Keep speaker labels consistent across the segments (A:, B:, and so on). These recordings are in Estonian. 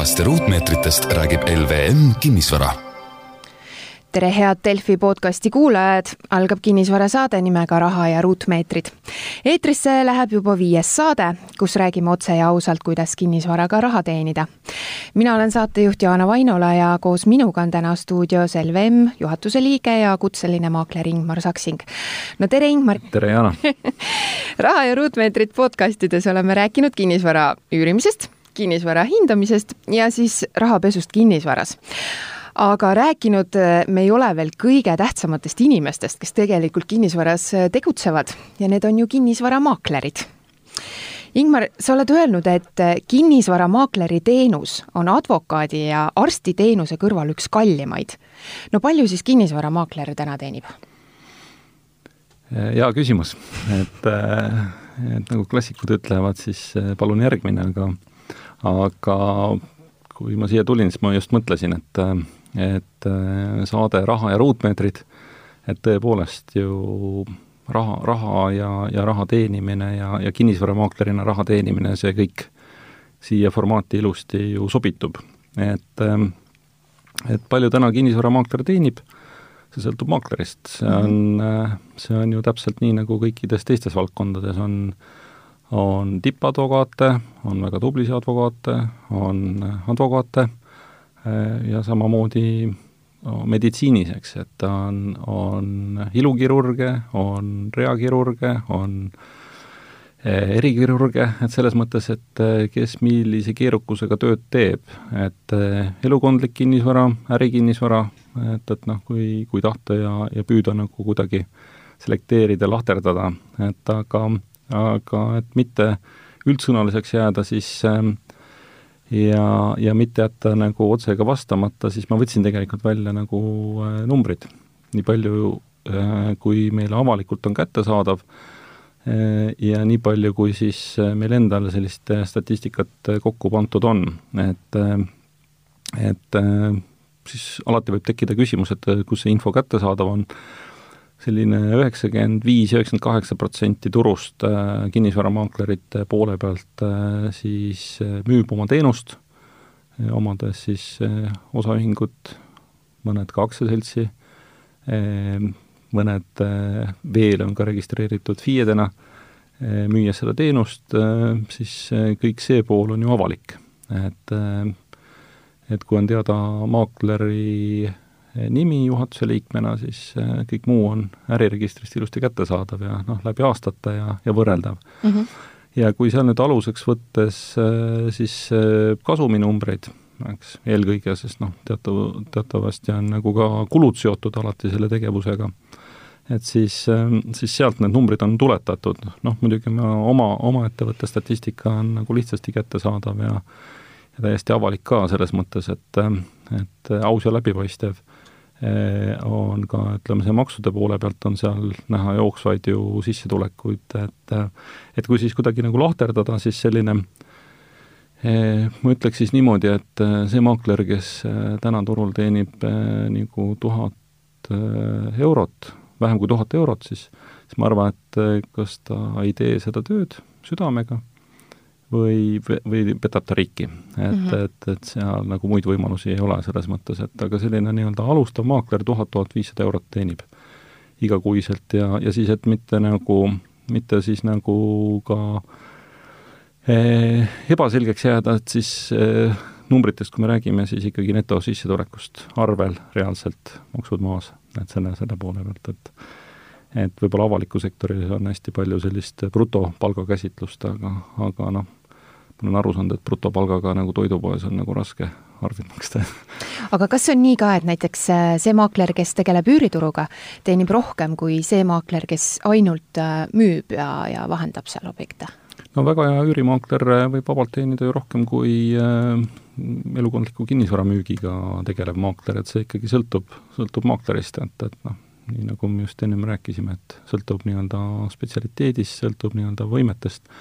A: rahast ja ruutmeetritest räägib LVM Kinnisvara
B: tere, head Delfi podcasti kuulajad, algab kinnisvarasaade nimega Raha ja ruutmeetrid. eetrisse läheb juba viies saade, kus räägime otse ja ausalt, kuidas kinnisvaraga raha teenida. mina olen saatejuht Jaana Vainola ja koos minuga on täna stuudios LVM juhatuse liige ja kutseline maakler Ingmar Saksing. no tere, Ingmar!
C: tere, Jaana
B: raha ja ruutmeetrid podcastides oleme rääkinud kinnisvara üürimisest kinnisvara hindamisest ja siis rahapesust kinnisvaras aga rääkinud äh, me ei ole veel kõige tähtsamatest inimestest, kes tegelikult kinnisvaras äh, tegutsevad ja need on ju kinnisvaramaaklerid. Ingmar, sa oled öelnud, et äh, kinnisvaramaakleri teenus on advokaadi ja arsti teenuse kõrval üks kallimaid. no palju siis kinnisvaramaakler täna teenib?
C: hea küsimus, et, et nagu klassikud ütlevad, siis palun järgmine, aga aga kui ma siia tulin, siis ma just mõtlesin, et et äh, saade Raha ja ruutmeetrid, et tõepoolest ju raha, raha ja, ja raha teenimine ja, ja kinnisvaramaaklerina raha teenimine, see kõik siia formaati ilusti ju sobitub. et, ähm, et palju täna kinnisvaramaakler teenib, see sõltub maaklerist, see on, äh, see on ju täpselt nii, nagu kõikides teistes valdkondades. On, on tippadvokaate, on väga tublisid advokaate, on advokaate Äh, ja samamoodi meditsiinis, eks, et on, on ilukirurge, on reakirurge, on äh, erikirurge, et selles mõttes, et äh, kes millise keerukusega tööd teeb, et elukondlik kinnisvara, ärikinnisvara, et, et noh, kui, kui tahta ja, ja püüda nagu kuidagi selekteerida, lahterdada, et aga, aga et mitte üldsõnaliseks jääda, siis äh, ja, ja mitte jätta nagu otsega vastamata, siis ma võtsin tegelikult välja nagu äh, numbrid. nii palju, äh, kui meile avalikult on kättesaadav äh, ja nii palju, kui siis meil endal sellist statistikat kokku pandud on, et et siis alati võib tekkida küsimus, et kus see info kättesaadav on selline üheksakümmend viis, üheksakümmend kaheksa protsenti turust äh, kinnisvaramaaklerite poole pealt äh, siis äh, müüb oma teenust, omades siis osaühingut, mõned ka aktsiaseltsi, mõned veel on ka registreeritud FIE-dena, müües seda teenust, siis kõik see pool on ju avalik. et, et kui on teada maakleri nimi juhatuse liikmena, siis äh, kõik muu on äriregistrist ilusti kättesaadav ja noh, läbi aastate ja, ja võrreldav mm. -hmm. ja kui seal nüüd aluseks võttes äh, siis kasuminumbreid, eks, eelkõige, sest noh, teatav, teatavasti on nagu ka kulud seotud alati selle tegevusega, et siis, siis sealt need numbrid on tuletatud, noh muidugi ma oma, oma ettevõtte statistika on nagu lihtsasti kättesaadav ja ja täiesti avalik ka selles mõttes, et, et aus ja läbipaistev Eh, on ka, ütleme, see maksude poole pealt on seal näha jooksvaid ju sissetulekuid, et et kui siis kuidagi nagu lahterdada, siis selline eh, ma ütleks siis niimoodi, et see maakler, kes täna turul teenib nagu tuhat eurot, vähem kui tuhat eurot, siis siis ma arvan, et kas ta ei tee seda tööd südamega või, või petab ta riiki. et mm, -hmm. et, et seal nagu muid võimalusi ei ole selles mõttes, et aga selline nii-öelda alustav maakler tuhat, tuhat viissada eurot teenib igakuiselt ja, ja siis, et mitte nagu, mitte siis nagu ka eh, ebaselgeks jääda, et siis eh, numbritest, kui me räägime, siis ikkagi netosissetulekust arvel reaalselt maksud maas, et selle, selle poole pealt, et et võib-olla avaliku sektoris on hästi palju sellist brutopalga käsitlust, aga, aga noh, ma olen aru saanud, et brutopalgaga nagu toidupoes on nagu raske arveid maksta.
B: aga kas see on nii ka, et näiteks äh, see maakler, kes tegeleb üürituruga, teenib rohkem kui see maakler, kes ainult äh, müüb ja, ja vahendab seal objekte?
C: no väga hea üürimaakler äh, võib vabalt teenida ju rohkem kui elukondliku kinnisvara müügiga tegelev maakler, et see ikkagi sõltub, sõltub maaklerist, et, et noh, nii nagu me just ennem rääkisime, et sõltub nii-öelda spetsialiteedist, sõltub nii-öelda võimetest,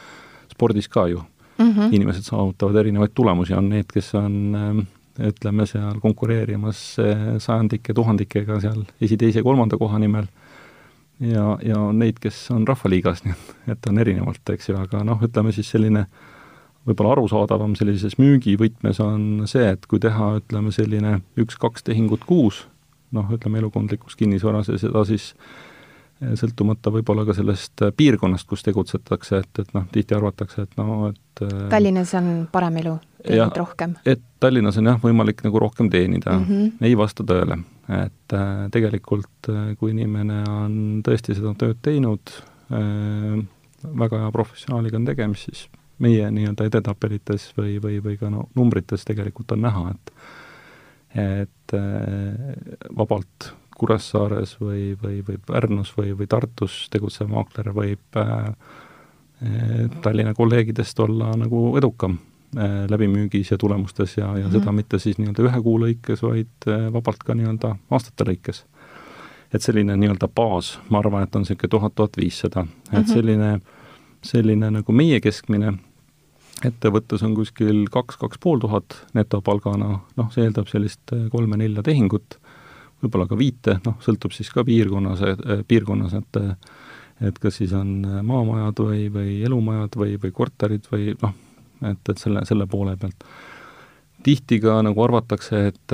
C: spordis ka ju mm. -hmm. inimesed saavutavad erinevaid tulemusi, on need, kes on ähm, ütleme seal konkureerimas äh, sajandike, tuhandikega seal esi-teise-kolmanda koha nimel ja, ja on neid, kes on rahvaliigas, nii et, et on erinevalt, eks ju, aga noh, ütleme siis selline võib-olla arusaadavam sellises müügivõtmes on see, et kui teha, ütleme, selline üks-kaks tehingut kuus, noh, ütleme elukondlikus kinnisvaras ja seda siis eh, sõltumata võib-olla ka sellest eh, piirkonnast, kus tegutsetakse, et, et noh, tihti arvatakse, et no et eh,
B: Tallinnas on parem elu, teenid rohkem?
C: et Tallinnas on jah, võimalik nagu rohkem teenida mm, -hmm. ei vasta tõele. et äh, tegelikult kui inimene on tõesti seda tööd teinud äh,, väga hea professionaaliga on tegemist, siis meie nii-öelda edetabelites või, või, või ka no numbrites tegelikult on näha, et et äh, vabalt Kuressaares või, või, või Pärnus või, või Tartus tegutsev maakler võib äh, Tallinna kolleegidest olla nagu edukam äh, läbimüügis ja tulemustes ja, ja mm -hmm. seda mitte siis nii-öelda ühe kuu lõikes, vaid äh, vabalt ka nii-öelda aastate lõikes. et selline nii-öelda baas, ma arvan, et on niisugune tuhat, tuhat viissada, et mhm. selline, selline nagu meie keskmine ettevõttes on kuskil kaks, kaks pool tuhat netopalgana, noh, see eeldab sellist kolme-nelja tehingut, võib-olla ka viite, noh, sõltub siis ka piirkonnas, eh, piirkonnas, et et kas siis on eh, maamajad või, või elumajad või, või korterid või noh, et, et selle, selle poole pealt. tihti ka nagu arvatakse, et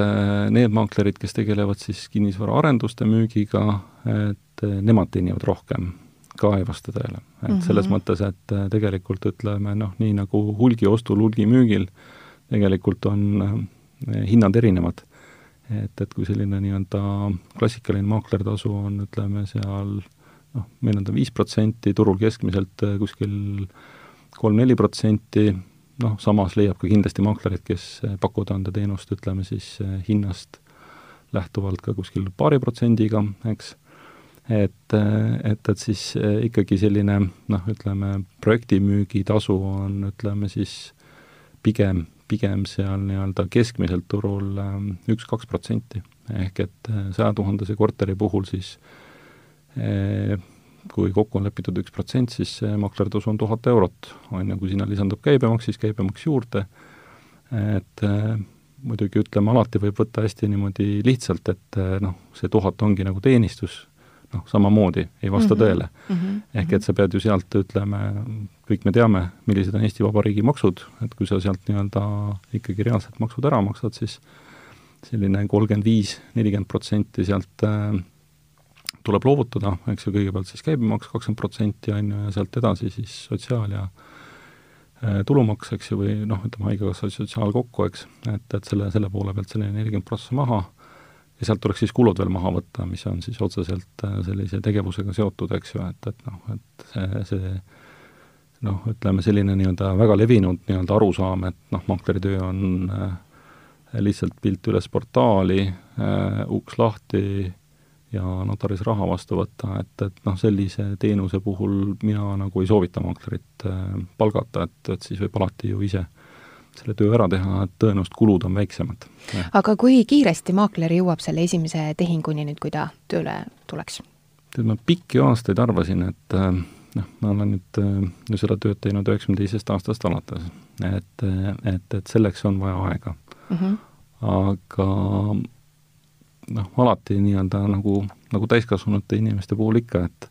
C: need maaklerid, kes tegelevad siis kinnisvaraarenduste müügiga, et nemad teenivad rohkem ka ei vasta tõele. et mm -hmm. selles mõttes, et tegelikult ütleme noh, nii nagu hulgiostul, hulgimüügil tegelikult on hinnad erinevad. Et, et kui selline nii-öelda klassikaline maaklertasu on, ütleme seal noh, meil on ta viis protsenti, turul keskmiselt äh, kuskil kolm-neli protsenti, noh, samas leiab ka kindlasti maaklerid, kes pakuvad anda teenust, ütleme siis hinnast lähtuvalt ka kuskil paari protsendiga, eks. Et, et, et siis ikkagi selline noh, ütleme, projektimüügitasu on, ütleme siis pigem, pigem seal nii-öelda keskmiselt turul eh, üks-kaks protsenti. ehk et eh, saja tuhandese korteri puhul siis kui kokku on lepitud üks protsent, siis see maklertasu on tuhat eurot, on ju, kui sinna lisandub käibemaks, siis käibemaks juurde, et muidugi ütleme, alati võib võtta hästi niimoodi lihtsalt, et noh, see tuhat ongi nagu teenistus noh, samamoodi ei vasta mm -hmm. tõele mm. -hmm. ehk et sa pead ju sealt, ütleme, kõik me teame, millised on Eesti Vabariigi maksud, et kui sa sealt nii-öelda ikkagi reaalselt maksud ära maksad, siis selline kolmkümmend viis, nelikümmend protsenti sealt äh, tuleb loovutada, eks ju, kõigepealt siis käibemaks kakskümmend protsenti, on ju, ja sealt edasi siis sotsiaal- ja äh, tulumaks, eks ju, või noh, ütleme, Haigekassa sotsiaal kokku, eks, et, et selle, selle poole pealt selline nelikümmend prossa maha ja sealt tuleks siis kulud veel maha võtta, mis on siis otseselt äh, sellise tegevusega seotud, eks ju, et, et noh, et see, see noh, ütleme selline nii-öelda väga levinud nii-öelda arusaam, et noh, maakleri töö on äh, lihtsalt pilt üles portaali äh,, uks lahti ja notaris raha vastu võtta, et, et noh, sellise teenuse puhul mina nagu ei soovita maaklerit äh, palgata, et, et siis võib alati ju ise äh, selle töö ära teha, et tõenäoliselt kulud on väiksemad.
B: aga kui kiiresti maakler jõuab selle esimese tehinguni nüüd, kui ta tööle tuleks?
C: tead, ma pikki aastaid arvasin, et äh, noh, ma olen nüüd äh, ju seda tööd teinud üheksakümne teisest aastast alates, et, et, et selleks on vaja aega mm. -hmm. aga noh, alati nii-öelda nagu, nagu täiskasvanute inimeste puhul ikka, et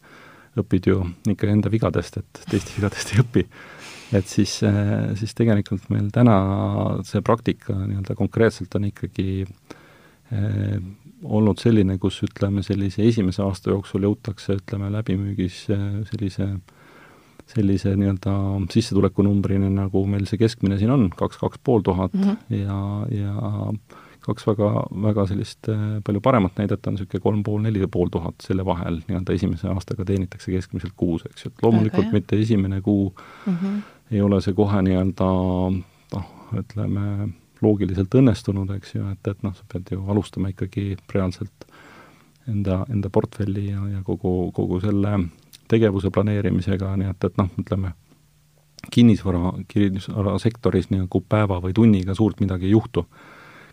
C: õpid ju ikka enda vigadest, et teiste vigadest ei õpi et siis, äh, siis tegelikult meil täna see praktika nii-öelda konkreetselt on ikkagi eh, olnud selline, kus ütleme, sellise esimese aasta jooksul jõutakse, ütleme, läbimüügis äh, sellise sellise nii-öelda sissetulekunumbrini, nagu meil see keskmine siin on, kaks, kaks pool tuhat. Mhm. ja, ja kaks väga, väga sellist palju paremat näidet on niisugune kolm pool, neli pool tuhat, selle vahel nii-öelda esimese aastaga teenitakse keskmiselt kuus, eks ju, et loomulikult mitte esimene kuu mm -hmm ei ole see kohe nii-öelda noh, ütleme, loogiliselt õnnestunud, eks ju, et, et noh, sa pead ju alustama ikkagi reaalselt enda, enda portfelli ja, ja kogu, kogu selle tegevuse planeerimisega, nii et, et noh, ütleme, kinnisvara, kinnisvarasektoris nagu päeva või tunniga suurt midagi ei juhtu.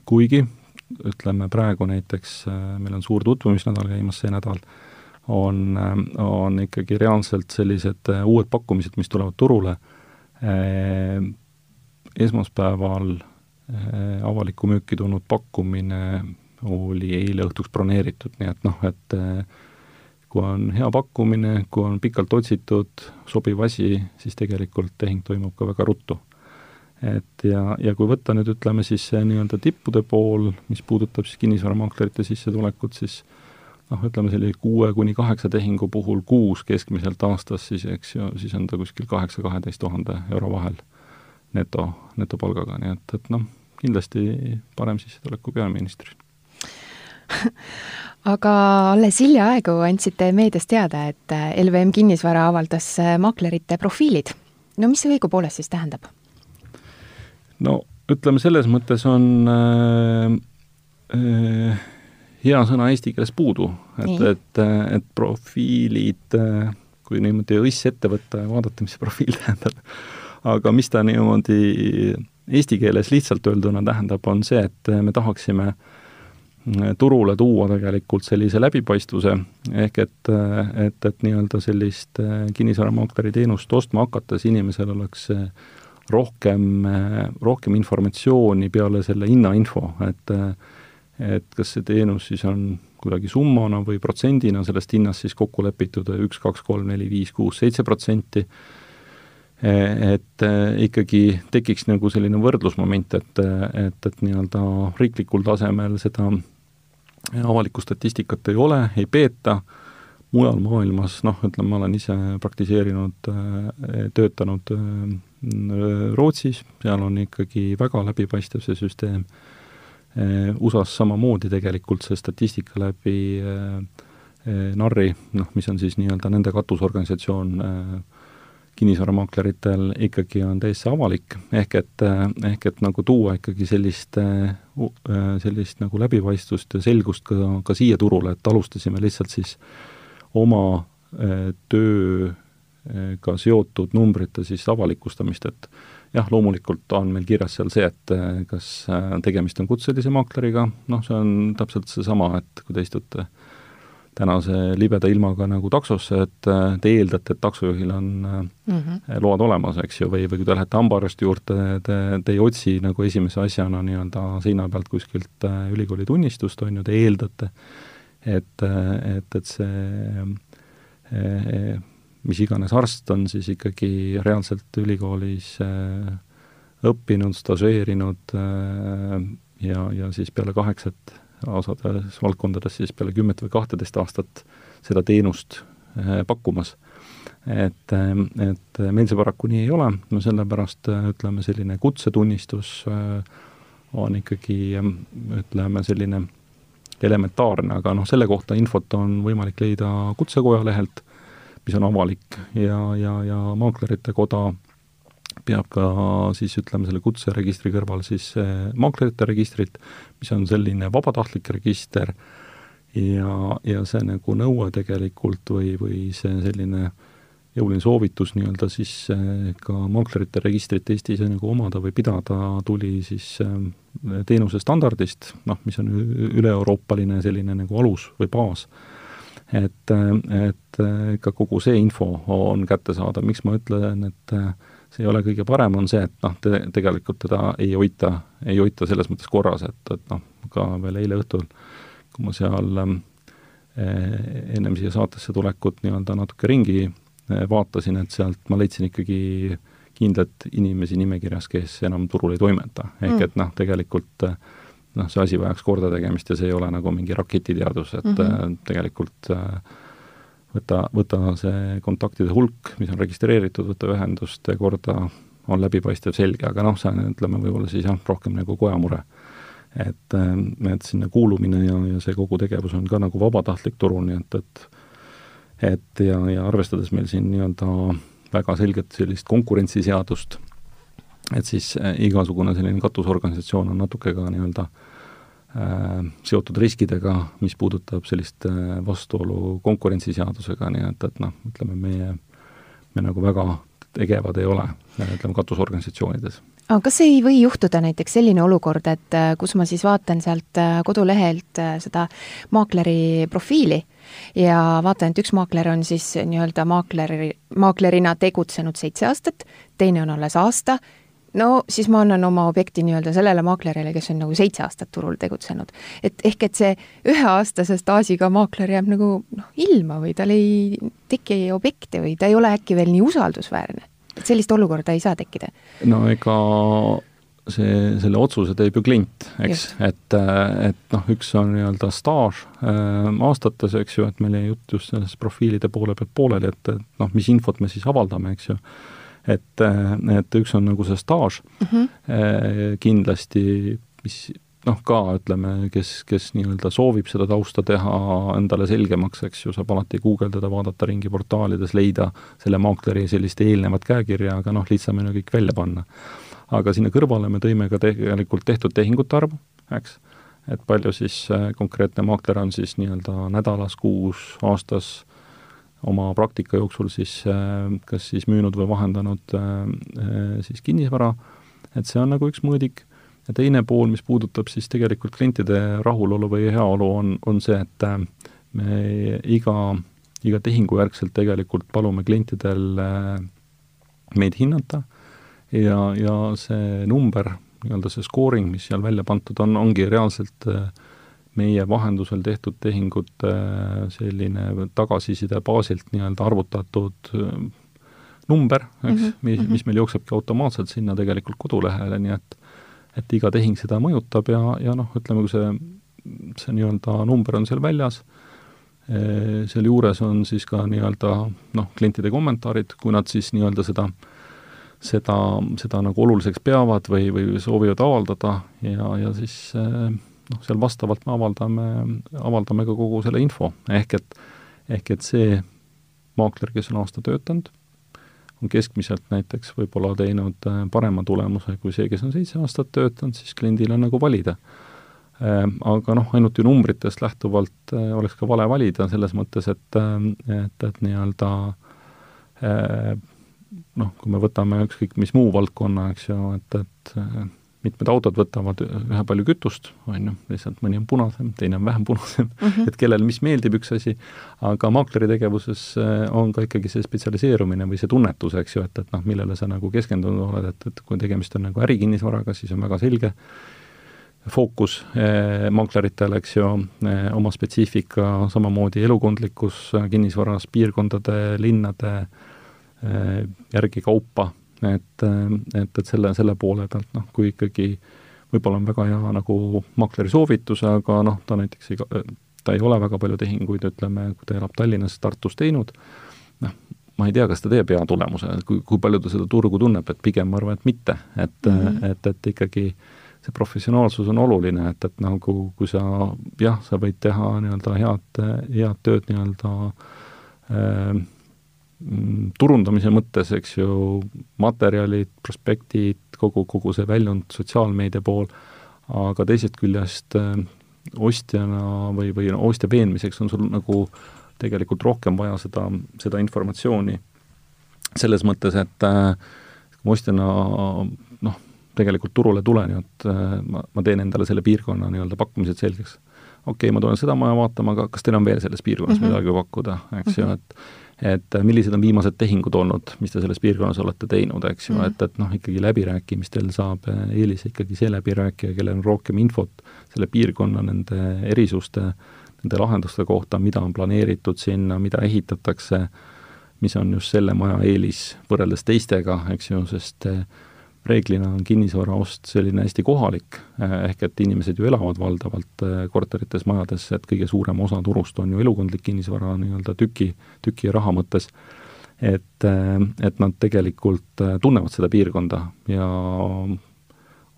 C: kuigi ütleme praegu näiteks, äh, meil on suur tutvumisnädal käimas see nädal, on, äh, on ikkagi reaalselt sellised äh, uued pakkumised, mis tulevad turule esmaspäeval äh, avalikku müüki tulnud pakkumine oli eile õhtuks broneeritud, nii et noh, et äh, kui on hea pakkumine, kui on pikalt otsitud sobiv asi, siis tegelikult tehing toimub ka väga ruttu. et ja, ja kui võtta nüüd ütleme siis see nii-öelda tippude pool, mis puudutab siis kinnisvaramaaklerite sissetulekut, siis noh, ütleme selline kuue kuni kaheksa tehingu puhul kuus keskmiselt aastas, siis eks ju, siis on ta kuskil kaheksa, kaheteist tuhande euro vahel neto, netopalgaga, nii et, et noh, kindlasti parem sissetulek kui peaministril
B: aga alles hiljaaegu andsite meedias teada, et LVM Kinnisvara avaldas maaklerite profiilid. no mis see õigupoolest siis tähendab?
C: no ütleme, selles mõttes on äh, äh, hea sõna eesti keeles puudu, et, et, et profiilid, äh, kui niimoodi õiss ette võtta ja vaadata, mis see profiil tähendab, aga mis ta niimoodi eesti keeles lihtsalt öelduna tähendab, on see, et me tahaksime äh, turule tuua tegelikult sellise läbipaistvuse, ehk et, et, et nii-öelda sellist äh, kinnisvaramaakleri teenust ostma hakates inimesel oleks rohkem, rohkem informatsiooni peale selle hinnainfo, et et kas see teenus siis on kuidagi summana või protsendina sellest hinnast siis kokku lepitud, üks, kaks, kolm, neli, viis, kuus, seitse protsenti, et ikkagi tekiks nagu selline võrdlusmoment, et, et, et nii-öelda riiklikul tasemel seda avalikku statistikat ei ole, ei peeta, mujal maailmas, noh, ütleme, ma olen ise praktiseerinud, töötanud Rootsis, seal on ikkagi väga läbipaistev see süsteem, USA-s samamoodi tegelikult see statistika läbi NAR-i, noh, mis on siis nii-öelda nende katusorganisatsioon kinnisvaramakleritel, ikkagi on täiesti avalik, ehk et, ehk et nagu tuua ikkagi sellist, sellist nagu läbipaistvust ja selgust ka, ka siia turule, et alustasime lihtsalt siis oma töö ka seotud numbrite siis avalikustamist, et jah, loomulikult on meil kirjas seal see, et eh, kas eh, tegemist on kutselise maakleriga, noh, see on täpselt seesama, et kui te istute tänase libeda ilmaga nagu taksosse, et eh, te eeldate, et taksojuhil on mm -hmm. load olemas, eks ju, või, või kui te lähete hambaarsti juurde, te, te ei otsi nagu esimese asjana nii-öelda seina pealt kuskilt ülikooli tunnistust, on ju, te eeldate, et, et, et see mis iganes arst on siis ikkagi reaalselt ülikoolis äh, õppinud, stažeerinud äh, ja, ja siis peale kaheksat, osades valdkondades siis peale kümmet või kahteteist aastat seda teenust äh, pakkumas. et, et meil see paraku nii ei ole, no sellepärast ütleme, selline kutsetunnistus on ikkagi ütleme, selline elementaarne, aga noh, selle kohta infot on võimalik leida Kutsekoja lehelt mis on avalik ja, ja, ja Maaklerite Koda peab ka siis ütleme, selle kutseregistri kõrval siis maaklerite registrit, mis on selline vabatahtlik register. Ja, ja see nagu nõue tegelikult või, või see selline jõuline soovitus nii-öelda siis ka maaklerite registrit Eestis nagu omada või pidada, tuli siis teenuse standardist, noh, mis on üle-euroopaline selline nagu alus või baas et, et ikka kogu see info on kättesaadav, miks ma ütlen, et see ei ole kõige parem, on see, et noh, te, tegelikult teda ei hoita, ei hoita selles mõttes korras, et, et noh, ka veel eile õhtul, kui ma seal eh, ennem siia saatesse tulekut nii-öelda natuke ringi eh, vaatasin, et sealt ma leidsin ikkagi kindlat inimesi nimekirjas, kes enam turul ei toimeta, ehk mm. et noh, tegelikult eh, noh, see asi vajaks kordategemist ja see ei ole nagu mingi raketiteadus, et mm -hmm. tegelikult äh, võta, võta see kontaktide hulk, mis on registreeritud, võta ühendust, korda, on läbipaistev, selge, aga noh, see on, ütleme, võib-olla siis jah, rohkem nagu koja mure. et, äh, et sinna kuulumine ja, ja see kogu tegevus on ka nagu vabatahtlik turul, nii et, et et ja, ja arvestades meil siin nii-öelda väga selget sellist konkurentsiseadust, et siis äh, igasugune selline katusorganisatsioon on natuke ka nii-öelda äh, seotud riskidega, mis puudutab sellist äh, vastuolu konkurentsiseadusega, nii et, et noh, ütleme meie, me nagu väga tegevad ei ole, ütleme katusorganisatsioonides.
B: Aga kas ei või juhtuda näiteks selline olukord, et kus ma siis vaatan sealt kodulehelt seda maakleri profiili ja vaatan, et üks maakler on siis nii-öelda maakleri, maaklerina tegutsenud seitse aastat, teine on alles aasta no siis ma annan oma objekti nii-öelda sellele maaklerile, kes on nagu seitse aastat turul tegutsenud. et ehk, et see üheaastase staažiga maakler jääb nagu noh, ilma või tal ei teki objekte või ta ei ole äkki veel nii usaldusväärne et sellist olukorda ei saa tekkida?
C: no ega see, selle otsuse teeb ju klient, eks, et, et noh, üks on nii-öelda staaž äh, aastates, eks ju, et meil jäi jutt just sellest profiilide poole pealt pooleli, et, et noh, mis infot me siis avaldame, eks ju. Et, et üks on nagu see staaž mm -hmm. kindlasti, mis noh, ka ütleme, kes, kes nii-öelda soovib seda tausta teha endale selgemaks, eks ju, saab alati guugeldada, vaadata ringi portaalides, leida selle maakleri sellist eelnevat käekirja, aga noh, lihtsam on ju kõik välja panna aga sinna kõrvale me tõime ka tegelikult tehtud tehingute arvu, eks, et palju siis äh, konkreetne maakler on siis nii-öelda nädalas, kuus, aastas oma praktika jooksul siis äh, kas siis müünud või vahendanud äh, siis kinnisvara, et see on nagu üks mõõdik, ja teine pool, mis puudutab siis tegelikult klientide rahulolu või heaolu, on, on see, et me iga, iga tehingu järgselt tegelikult palume klientidel meid hinnata. Ja, ja see number, nii-öelda see scoring, mis seal välja pandud on, ongi reaalselt äh, meie vahendusel tehtud tehingute äh, selline tagasiside baasilt nii-öelda arvutatud äh, number, eks mm, -hmm. mis, mhm. mis meil jooksebki automaatselt sinna tegelikult kodulehele, nii et et iga tehing seda mõjutab ja, ja noh, ütleme, kui see, see nii-öelda number on seal väljas, seal juures on siis ka nii-öelda noh, klientide kommentaarid, kui nad siis nii-öelda seda äh, seda, seda nagu oluliseks peavad või, või soovivad avaldada ja, ja siis eh, noh, seal vastavalt me avaldame, avaldame ka kogu selle info, ehk et, ehk et see maakler, kes on aasta töötanud, on keskmiselt näiteks võib-olla teinud eh, parema tulemuse kui see, kes on seitse aastat töötanud, siis kliendil on nagu valida. Eh, aga noh, ainult ju numbritest lähtuvalt oleks ka vale valida, selles mõttes, et, et, et nii-öelda noh, kui me võtame ükskõik mis muu valdkonna, eks ju, et, et äh, mitmed autod võtavad ühe palju kütust, on ju, lihtsalt mõni on punasem, teine on vähem punasem. Mm, -hmm. et kellele mis meeldib, üks asi, aga maakleri tegevuses äh, on ka ikkagi see spetsialiseerumine või see tunnetus, eks ju, et, et noh, millele sa nagu keskendunud oled, et, et kui tegemist on nagu ärikinnisvaraga, siis on väga selge fookus eh, maakleritel, eks ju eh,, oma spetsiifika, samamoodi elukondlikkus kinnisvaras, piirkondade, linnade eh, Äh, järgi kaupa, et, et, et selle, selle poole pealt noh, kui ikkagi võib-olla on väga hea nagu maakleri soovitus, aga noh, ta näiteks ei, ta ei ole väga palju tehinguid, ütleme, kui ta elab Tallinnas, Tartus teinud, noh, ma ei tea, kas ta teeb hea tulemuse, kui, kui palju ta seda turgu tunneb, et pigem ma arvan, et mitte, et mm, -hmm. et, et ikkagi see professionaalsus on oluline, et, et nagu kui sa jah, sa võid teha nii-öelda head, head tööd nii-öelda äh, turundamise mõttes, eks ju, materjalid, prospektid, kogu, kogu see väljund sotsiaalmeedia pool, aga teisest küljest äh, ostjana või, või ostja veenmiseks on sul nagu tegelikult rohkem vaja seda, seda informatsiooni selles mõttes, et äh, kui ma ostjana noh, tegelikult turule tulen ju, et äh, ma, ma teen endale selle piirkonna nii-öelda pakkumised selgeks. okei okay,, ma tulen seda maja vaatama, aga kas teil on veel selles piirkonnas mm -hmm. midagi pakkuda, eks mm -hmm. ju, et et äh, millised on viimased tehingud olnud, mis te selles piirkonnas olete teinud, eks ju mm., et, et noh, ikkagi läbirääkimistel saab äh, eelise ikkagi see läbirääkija, kellel on rohkem infot selle piirkonna, nende erisuste, nende lahenduste kohta, mida on planeeritud sinna, mida ehitatakse, mis on just selle maja eelis võrreldes teistega, eks ju, sest äh, reeglina on kinnisvaraost selline hästi kohalik, eh, ehk et inimesed ju elavad valdavalt eh, korterites, majades, et kõige suurem osa turust on ju elukondlik kinnisvara nii-öelda tüki, tüki ja raha mõttes, et, eh, et nad tegelikult tunnevad seda piirkonda ja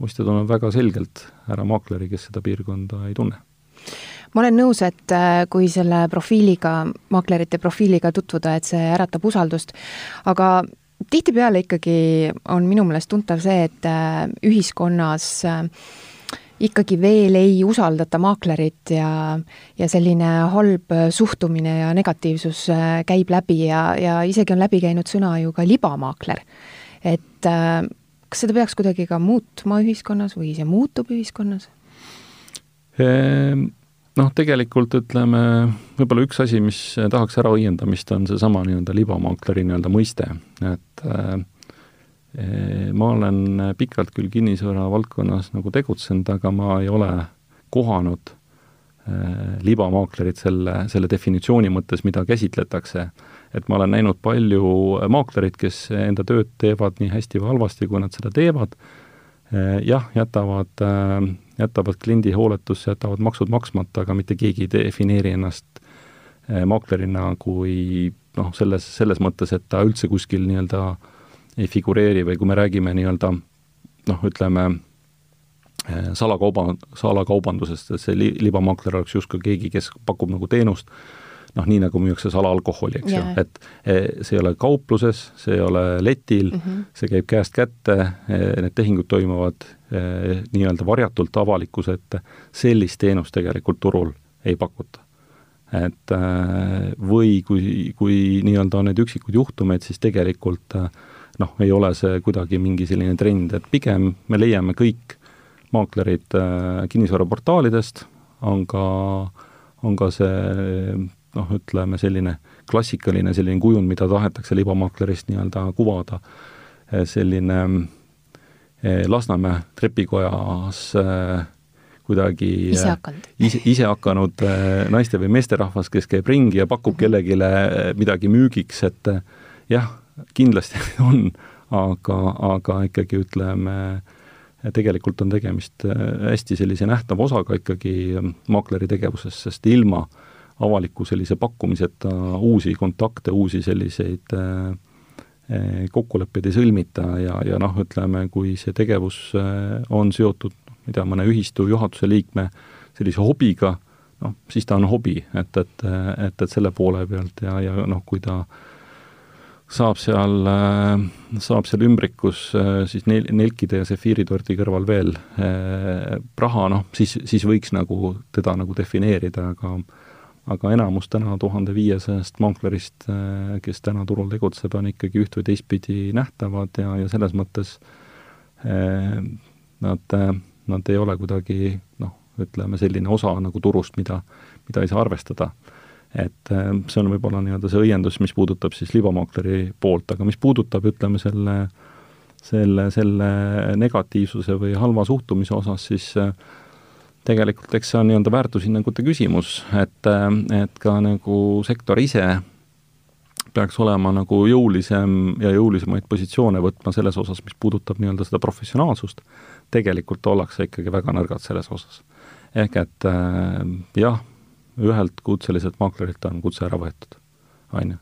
C: ostja tunneb väga selgelt ära maakleri, kes seda piirkonda ei tunne.
B: Ma olen nõus, et kui selle profiiliga, maaklerite profiiliga tutvuda, et see äratab usaldust, aga tihtipeale ikkagi on minu meelest tuntav see, et äh, ühiskonnas äh, ikkagi veel ei usaldata maaklerit ja, ja selline halb suhtumine ja negatiivsus äh, käib läbi ja, ja isegi on läbi käinud sõna ju ka libamaakler. et kas seda peaks kuidagi ka muutma ühiskonnas või see muutub ühiskonnas?
C: Ehm, noh, tegelikult ütleme, võib-olla üks asi, mis tahaks ära õiendamist, on seesama nii-öelda libamaakleri nii-öelda mõiste, et äh, ma olen pikalt küll kinnisvara valdkonnas nagu tegutsenud, aga ma ei ole kohanud äh, libamaaklerit selle, selle definitsiooni mõttes, mida käsitletakse. et ma olen näinud palju maaklerid, kes enda tööd teevad nii hästi või halvasti, kui nad seda teevad, jah, jätavad, jätavad kliendi hooletusse, jätavad maksud maksmata, aga mitte keegi ei defineeri ennast maaklerina kui noh, selles, selles mõttes, et ta üldse kuskil nii-öelda ei figureeri või kui me räägime nii-öelda noh, ütleme, salakauba, salakaubandusest, et see li-, libamaakler oleks justkui keegi, kes pakub nagu teenust, noh, nii nagu müüakse salaalkoholi, eks yeah. ju, et e, see ei ole kaupluses, see ei ole letil mm, -hmm. see käib käest kätte, need tehingud toimuvad nii-öelda varjatult avalikkuse ette, sellist teenust tegelikult turul ei pakuta. et või kui, kui nii-öelda on need üksikud juhtumeid, siis tegelikult noh, ei ole see kuidagi mingi selline trend, et pigem me leiame kõik maaklerid kinnisvaraportaalidest, on ka, on ka see noh, ütleme selline klassikaline selline kujund, mida tahetakse libamaaklerist nii-öelda kuvada, eh, selline eh, Lasnamäe trepikojas eh, kuidagi
B: ise hakanud,
C: ise, ise hakanud naiste või meesterahvas, kes käib ringi ja pakub -hmm. kellelegi midagi müügiks, et jah, kindlasti on, aga, aga ikkagi ütleme, tegelikult on tegemist hästi sellise nähtava osaga ikkagi maakleri tegevuses, sest ilma avaliku sellise pakkumiseta uusi kontakte, uusi selliseid äh, kokkuleppeid ei sõlmita ja, ja noh, ütleme, kui see tegevus äh, on seotud, ma ei tea, mõne ühistu juhatuse liikme sellise hobiga, noh, siis ta on hobi, et, et, et, et selle poole pealt ja, ja noh, kui ta saab seal, saab seal ümbrikus siis nel-, nelkide ja sefiiritordi kõrval veel raha, noh, siis, siis võiks nagu teda nagu defineerida, aga aga enamus täna tuhande viiesajast maaklerist, äh, kes täna turul tegutseb, on ikkagi üht või teistpidi nähtavad ja, ja selles mõttes eh, nad, nad ei ole kuidagi noh, ütleme selline osa nagu turust, mida, mida ei saa arvestada. et see on võib-olla nii-öelda see õiendus, mis puudutab siis libamaakleri poolt, aga mis puudutab, ütleme, selle selle, selle negatiivsuse või halva suhtumise osas, siis äh, tegelikult eks see on nii-öelda väärtushinnangute küsimus, et, et ka nagu sektor ise peaks olema nagu jõulisem ja jõulisemaid positsioone võtma selles osas, mis puudutab nii-öelda seda professionaalsust, tegelikult ollakse ikkagi väga nõrgad selles osas. ehk et äh, jah, ühelt kutseliselt maaklerilt on kutse ära võetud, on ju.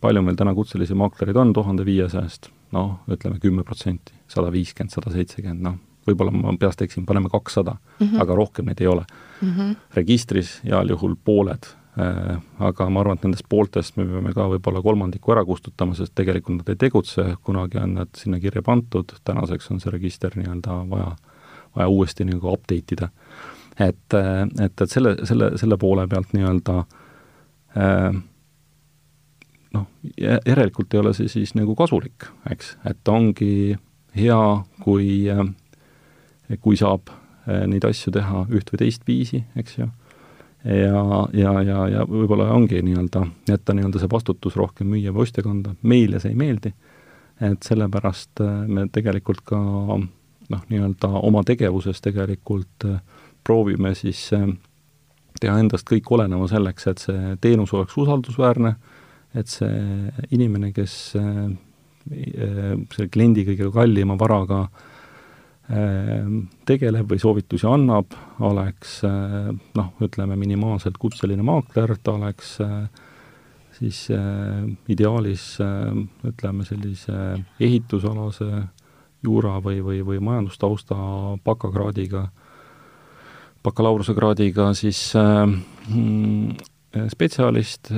C: palju meil täna kutselisi maaklereid on tuhande viiesajast? noh, ütleme kümme protsenti, sada viiskümmend, sada seitsekümmend, noh, võib-olla ma peast eksin, paneme kakssada mm, -hmm. aga rohkem neid ei ole mm. -hmm. registris heal juhul pooled äh,, aga ma arvan, et nendest pooltest me peame ka võib-olla kolmandiku ära kustutama, sest tegelikult nad ei tegutse, kunagi on nad sinna kirja pandud, tänaseks on see register nii-öelda vaja, vaja uuesti nagu update ida. et, et, et selle, selle, selle poole pealt nii-öelda äh, noh, järelikult ei ole see siis nagu kasulik, eks, et ongi hea, kui äh, kui saab eh, neid asju teha üht või teist viisi, eks ju, ja, ja, ja, ja võib-olla ongi nii-öelda, jätta nii-öelda see vastutus rohkem müüja või ostja kanda, meile see ei meeldi, et sellepärast eh, me tegelikult ka noh, nii-öelda oma tegevuses tegelikult eh, proovime siis teha endast kõik oleneva selleks, et see teenus oleks usaldusväärne, et see inimene, kes selle kliendi kõige kallima varaga äh, tegeleb või soovitusi annab, oleks eh, noh, ütleme minimaalselt kutseline maakler, ta oleks eh, siis eh, ideaalis ütleme sellise ehitusalase juura või, või, või majandustausta bakakraadiga, bakalaureusekraadiga siis mm, spetsialist,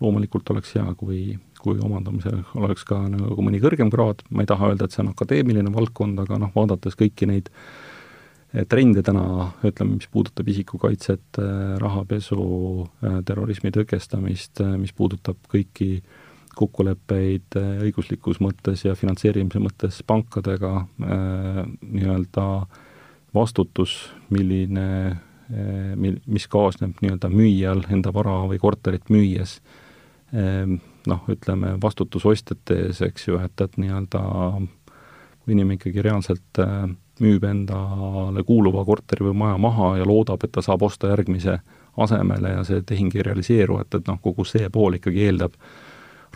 C: loomulikult oleks hea, kui kui omandamisel oleks ka nagu mõni kõrgem kraad, ma ei taha öelda, et see on akadeemiline valdkond, aga noh, vaadates kõiki neid eh, trende täna, ütleme, mis puudutab isikukaitset, eh, rahapesu, eh, terrorismi tõkestamist, mis puudutab kõiki kokkuleppeid õiguslikus mõttes ja finantseerimise mõttes pankadega, nii-öelda vastutus, milline, mil-, mis kaasneb nii-öelda müüjal enda vara või korterit müües noh, ütleme, vastutus ostjate ees, eks ju, et, et nii-öelda kui inimene ikkagi reaalselt äh, müüb endale kuuluva korteri või maja maha ja loodab, et ta saab osta järgmise asemele ja see tehing ei realiseeru, et, et noh, kogu see pool ikkagi eeldab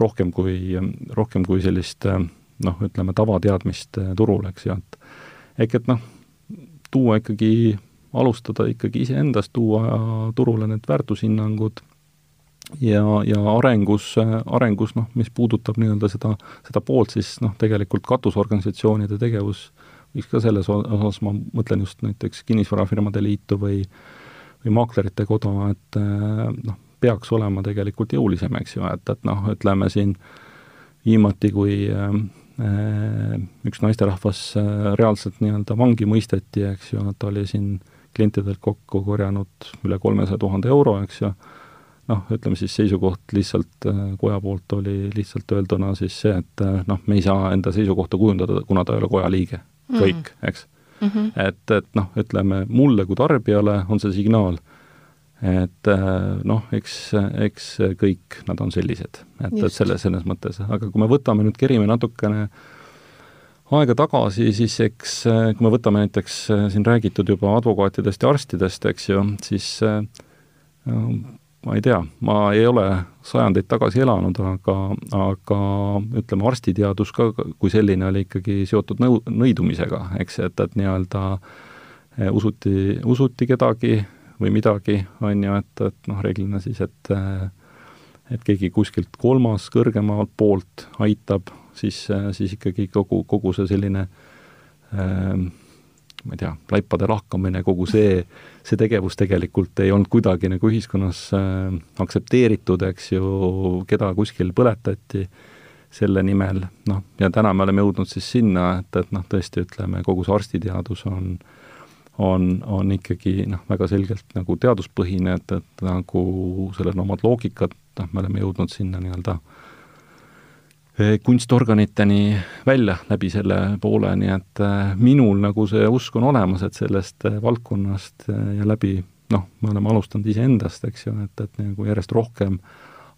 C: rohkem kui, rohkem kui sellist noh, ütleme tavateadmist turul, eks ju, et ehk et noh, tuua ikkagi, alustada ikkagi iseendast, tuua turule need väärtushinnangud ja, ja arengus, arengus noh, mis puudutab nii-öelda seda, seda poolt, siis noh, tegelikult katusorganisatsioonide tegevus võiks ka selles osas, ma mõtlen just näiteks Kinnisvarafirmade Liitu või või Maaklerite Koda, et noh, peaks olema tegelikult jõulisem, eks ju, et, et noh, ütleme siin viimati, kui äh, üks naisterahvas äh, reaalselt nii-öelda vangi mõisteti, eks ju, ta oli siin klientidelt kokku korjanud üle kolmesaja tuhande euro, eks ju, noh, ütleme siis seisukoht lihtsalt äh, koja poolt oli lihtsalt öelduna siis see, et äh, noh, me ei saa enda seisukohta kujundada, kuna ta ei ole koja liige, kõik mm, -hmm. eks mm. -hmm. et, et noh, ütleme mulle kui tarbijale on see signaal, et äh, noh, eks, eks kõik nad on sellised, et, et selles, selles mõttes, aga kui me võtame nüüd, kerime natukene aega tagasi, siis eks kui me võtame näiteks siin räägitud juba advokaatidest ja arstidest, eks ju, siis ma ei tea, ma ei ole sajandeid tagasi elanud, aga, aga ütleme, arstiteadus ka kui selline oli ikkagi seotud nõu-, nõidumisega, eks, et, et nii-öelda eh, usuti, usuti kedagi või midagi, on ju, et, et noh, reeglina siis, et eh, et keegi kuskilt kolmas kõrgemalt poolt aitab, siis, siis ikkagi kogu, kogu see selline äh, ma ei tea, laipade lahkamine, kogu see, see tegevus tegelikult ei olnud kuidagi nagu ühiskonnas äh, aktsepteeritud, eks ju, keda kuskil põletati selle nimel, noh, ja täna me oleme jõudnud siis sinna, et, et noh, tõesti ütleme, kogu see arstiteadus on on, on ikkagi noh, väga selgelt nagu teaduspõhine, et, et nagu sellel on omad loogikad, noh, me oleme jõudnud sinna nii-öelda äh, kunstorganiteni välja läbi selle poole, nii et eh, minul nagu see usk on olemas, et sellest eh, valdkonnast ja läbi noh, me oleme alustanud iseendast, eks ju, et, et nagu järjest rohkem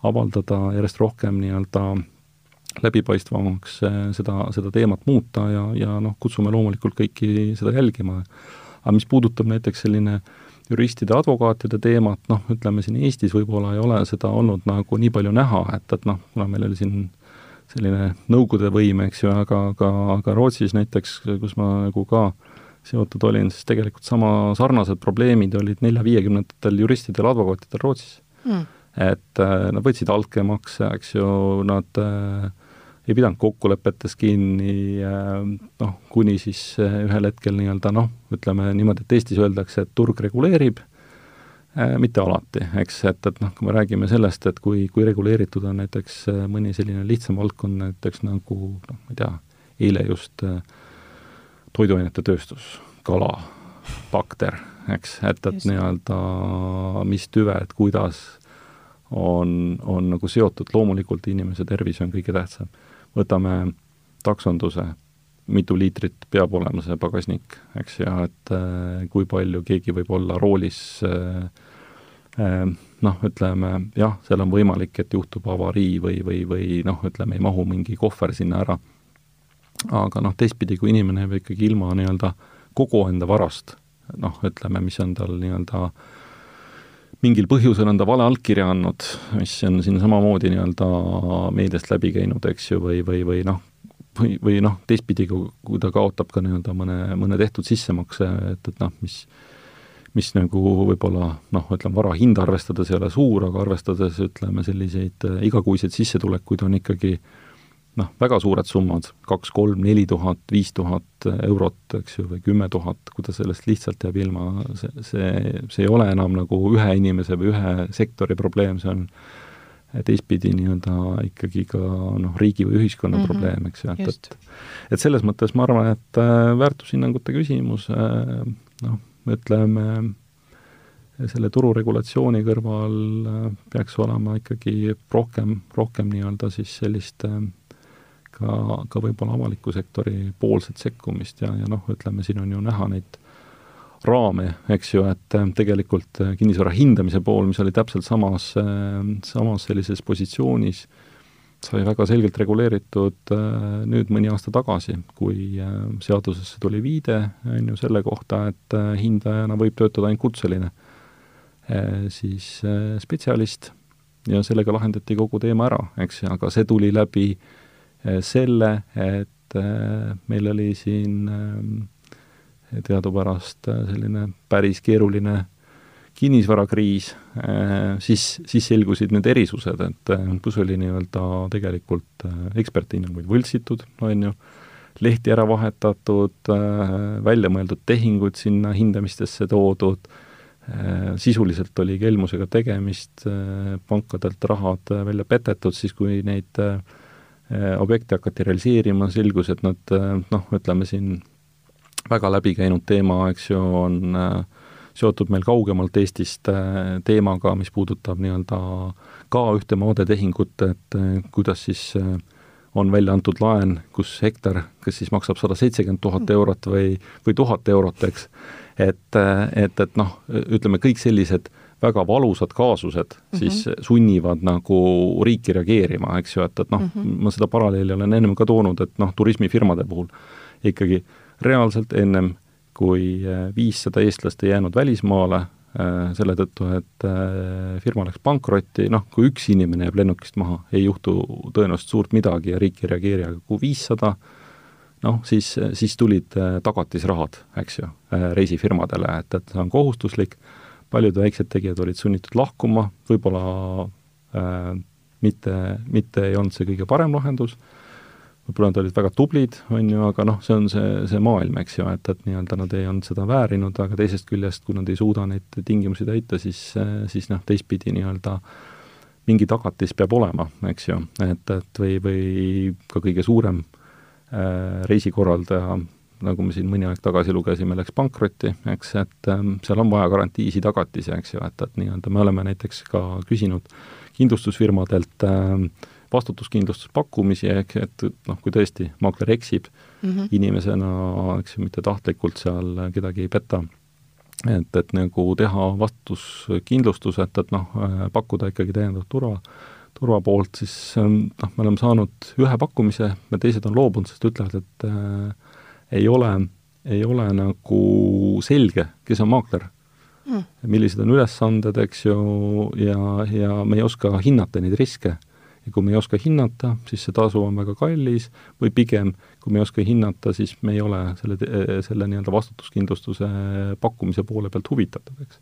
C: avaldada, järjest rohkem nii-öelda läbipaistvamaks seda, seda teemat muuta ja, ja noh, kutsume loomulikult kõiki seda jälgima. aga mis puudutab näiteks selline juristide, advokaatide teemat, noh, ütleme siin Eestis võib-olla ei ole seda olnud nagu nii palju näha, et, et noh, kuna meil oli siin selline Nõukogude võim, eks ju, aga, aga, aga Rootsis näiteks, kus ma nagu ka seotud olin, siis tegelikult sama sarnased probleemid olid nelja-viiekümnendatel juristidel, advokaatidel Rootsis. Mm.. et äh, nad võtsid altkäemakse, eks ju, nad äh, ei pidanud kokkulepetest kinni äh,, noh, kuni siis äh, ühel hetkel nii-öelda noh, ütleme niimoodi, et Eestis öeldakse, et turg reguleerib mitte alati, eks, et, et noh, kui me räägime sellest, et kui, kui reguleeritud on näiteks äh, mõni selline lihtsam valdkond, näiteks nagu noh, ma ei tea, eile just äh, toiduainete tööstus, kala, bakter, eks, et, et nii-öelda mis tüved, kuidas on, on nagu seotud, loomulikult inimese tervis on kõige tähtsam. võtame taksonduse, mitu liitrit peab olema see pagasnik, eks, ja et äh, kui palju keegi võib olla roolis äh, äh, noh, ütleme jah, seal on võimalik, et juhtub avarii või, või, või noh, ütleme, ei mahu mingi kohver sinna ära. aga noh, teistpidi, kui inimene jääb ikkagi ilma nii-öelda kogu enda varast, noh, ütleme, mis on tal nii-öelda mingil põhjusel on ta vale allkirja andnud, mis on siin samamoodi nii-öelda meediast läbi käinud, eks ju, või, või, või noh, või, või noh, teistpidi, kui, ta kaotab ka nii-öelda mõne, mõne tehtud sissemakse, et, et noh, mis mis nagu võib-olla noh, ütleme vara hinda arvestades ei ole suur, aga arvestades ütleme, selliseid äh, igakuiseid sissetulekuid on ikkagi noh, väga suured summad, kaks, kolm, neli tuhat, viis tuhat eurot, eks ju, või kümme tuhat, kui ta sellest lihtsalt jääb ilma, see, see, see ei ole enam nagu ühe inimese või ühe sektori probleem, see on teistpidi nii-öelda ikkagi ka noh, riigi või ühiskonna mm -hmm. probleem, eks ju, et, et et selles mõttes ma arvan, et äh, väärtushinnangute küsimus äh, noh, ütleme, selle tururegulatsiooni kõrval äh, peaks olema ikkagi rohkem, rohkem nii-öelda siis sellist ka, ka võib-olla avaliku sektori poolset sekkumist ja, ja noh, ütleme, siin on ju näha neid raame, eks ju, et äh, tegelikult äh, kinnisvara hindamise pool, mis oli täpselt samas, äh, samas sellises positsioonis, sai väga selgelt reguleeritud nüüd mõni aasta tagasi, kui seadusesse tuli viide, on ju, selle kohta, et hindajana võib töötada ainult kutseline. siis spetsialist ja sellega lahendati kogu teema ära, eks, aga see tuli läbi selle, et meil oli siin teadupärast selline päris keeruline kinnisvarakriis, siis, siis selgusid need erisused, et kus oli nii-öelda tegelikult eksperthinnanguid võltsitud, on ju, lehti ära vahetatud, välja mõeldud tehingud sinna hindamistesse toodud, sisuliselt oli kelmusega tegemist, pankadelt rahad välja petetud, siis kui neid objekte hakati realiseerima, selgus, et nad noh, ütleme siin väga läbikäinud teema, eks ju, on äh, seotud meil kaugemalt Eestist äh, teemaga, mis puudutab nii-öelda ka ühte maadetehingut, et äh, kuidas siis äh, on välja antud laen, kus hektar, kas siis maksab sada seitsekümmend tuhat eurot või, või tuhat eurot, eks. et, et, et noh, ütleme kõik sellised väga valusad kaasused mm -hmm. siis sunnivad nagu riiki reageerima, eks ju, et, et noh mm, -hmm. ma seda paralleeli olen ennem ka toonud, et noh, turismifirmade puhul ikkagi reaalselt ennem kui äh, viissada eestlast ei jäänud välismaale äh, selle tõttu, et äh, firma läks pankrotti, noh, kui üks inimene jääb lennukist maha, ei juhtu tõenäoliselt suurt midagi ja riik ei reageeri, aga kui viissada, noh, siis, siis tulid tagatisrahad, eks ju, reisifirmadele, et, et see on kohustuslik, paljud väiksed tegijad olid sunnitud lahkuma, võib-olla äh, mitte, mitte ei olnud see kõige parem lahendus äh,, võib-olla nad olid väga tublid, on ju, aga noh, see on see, see maailm, eks ju, et, et nii-öelda nad ei olnud seda väärinud, aga teisest küljest, kui nad ei suuda neid tingimusi täita, siis, siis noh, teistpidi nii-öelda mingi tagatis peab olema, eks ju, et, et või, või ka kõige suurem äh, reisikorraldaja, nagu me siin mõni aeg tagasi lugesime, läks pankrotti, eks, et äh, seal on vaja garantiisi tagatisi, eks ju, et, et nii-öelda me oleme näiteks ka küsinud kindlustusfirmadelt äh, vastutuskindlustuspakkumisi, ehk et noh, kui tõesti maakler eksib mm -hmm. inimesena, eks ju, mitte tahtlikult seal kedagi ei peta, et, et nagu teha vastutuskindlustus, et, et noh, pakkuda ikkagi täiendavat turva, turva poolt, siis noh, me oleme saanud ühe pakkumise teised on loobunud, sest ütlevad, et äh, ei ole, ei ole nagu selge, kes on maakler. Mm.. millised on ülesanded, eks ju, ja, ja me ei oska hinnata neid riske ja kui me ei oska hinnata, siis see tasu on väga kallis või pigem, kui me ei oska hinnata, siis me ei ole selle, selle nii-öelda vastutuskindlustuse pakkumise poole pealt huvitatud, eks.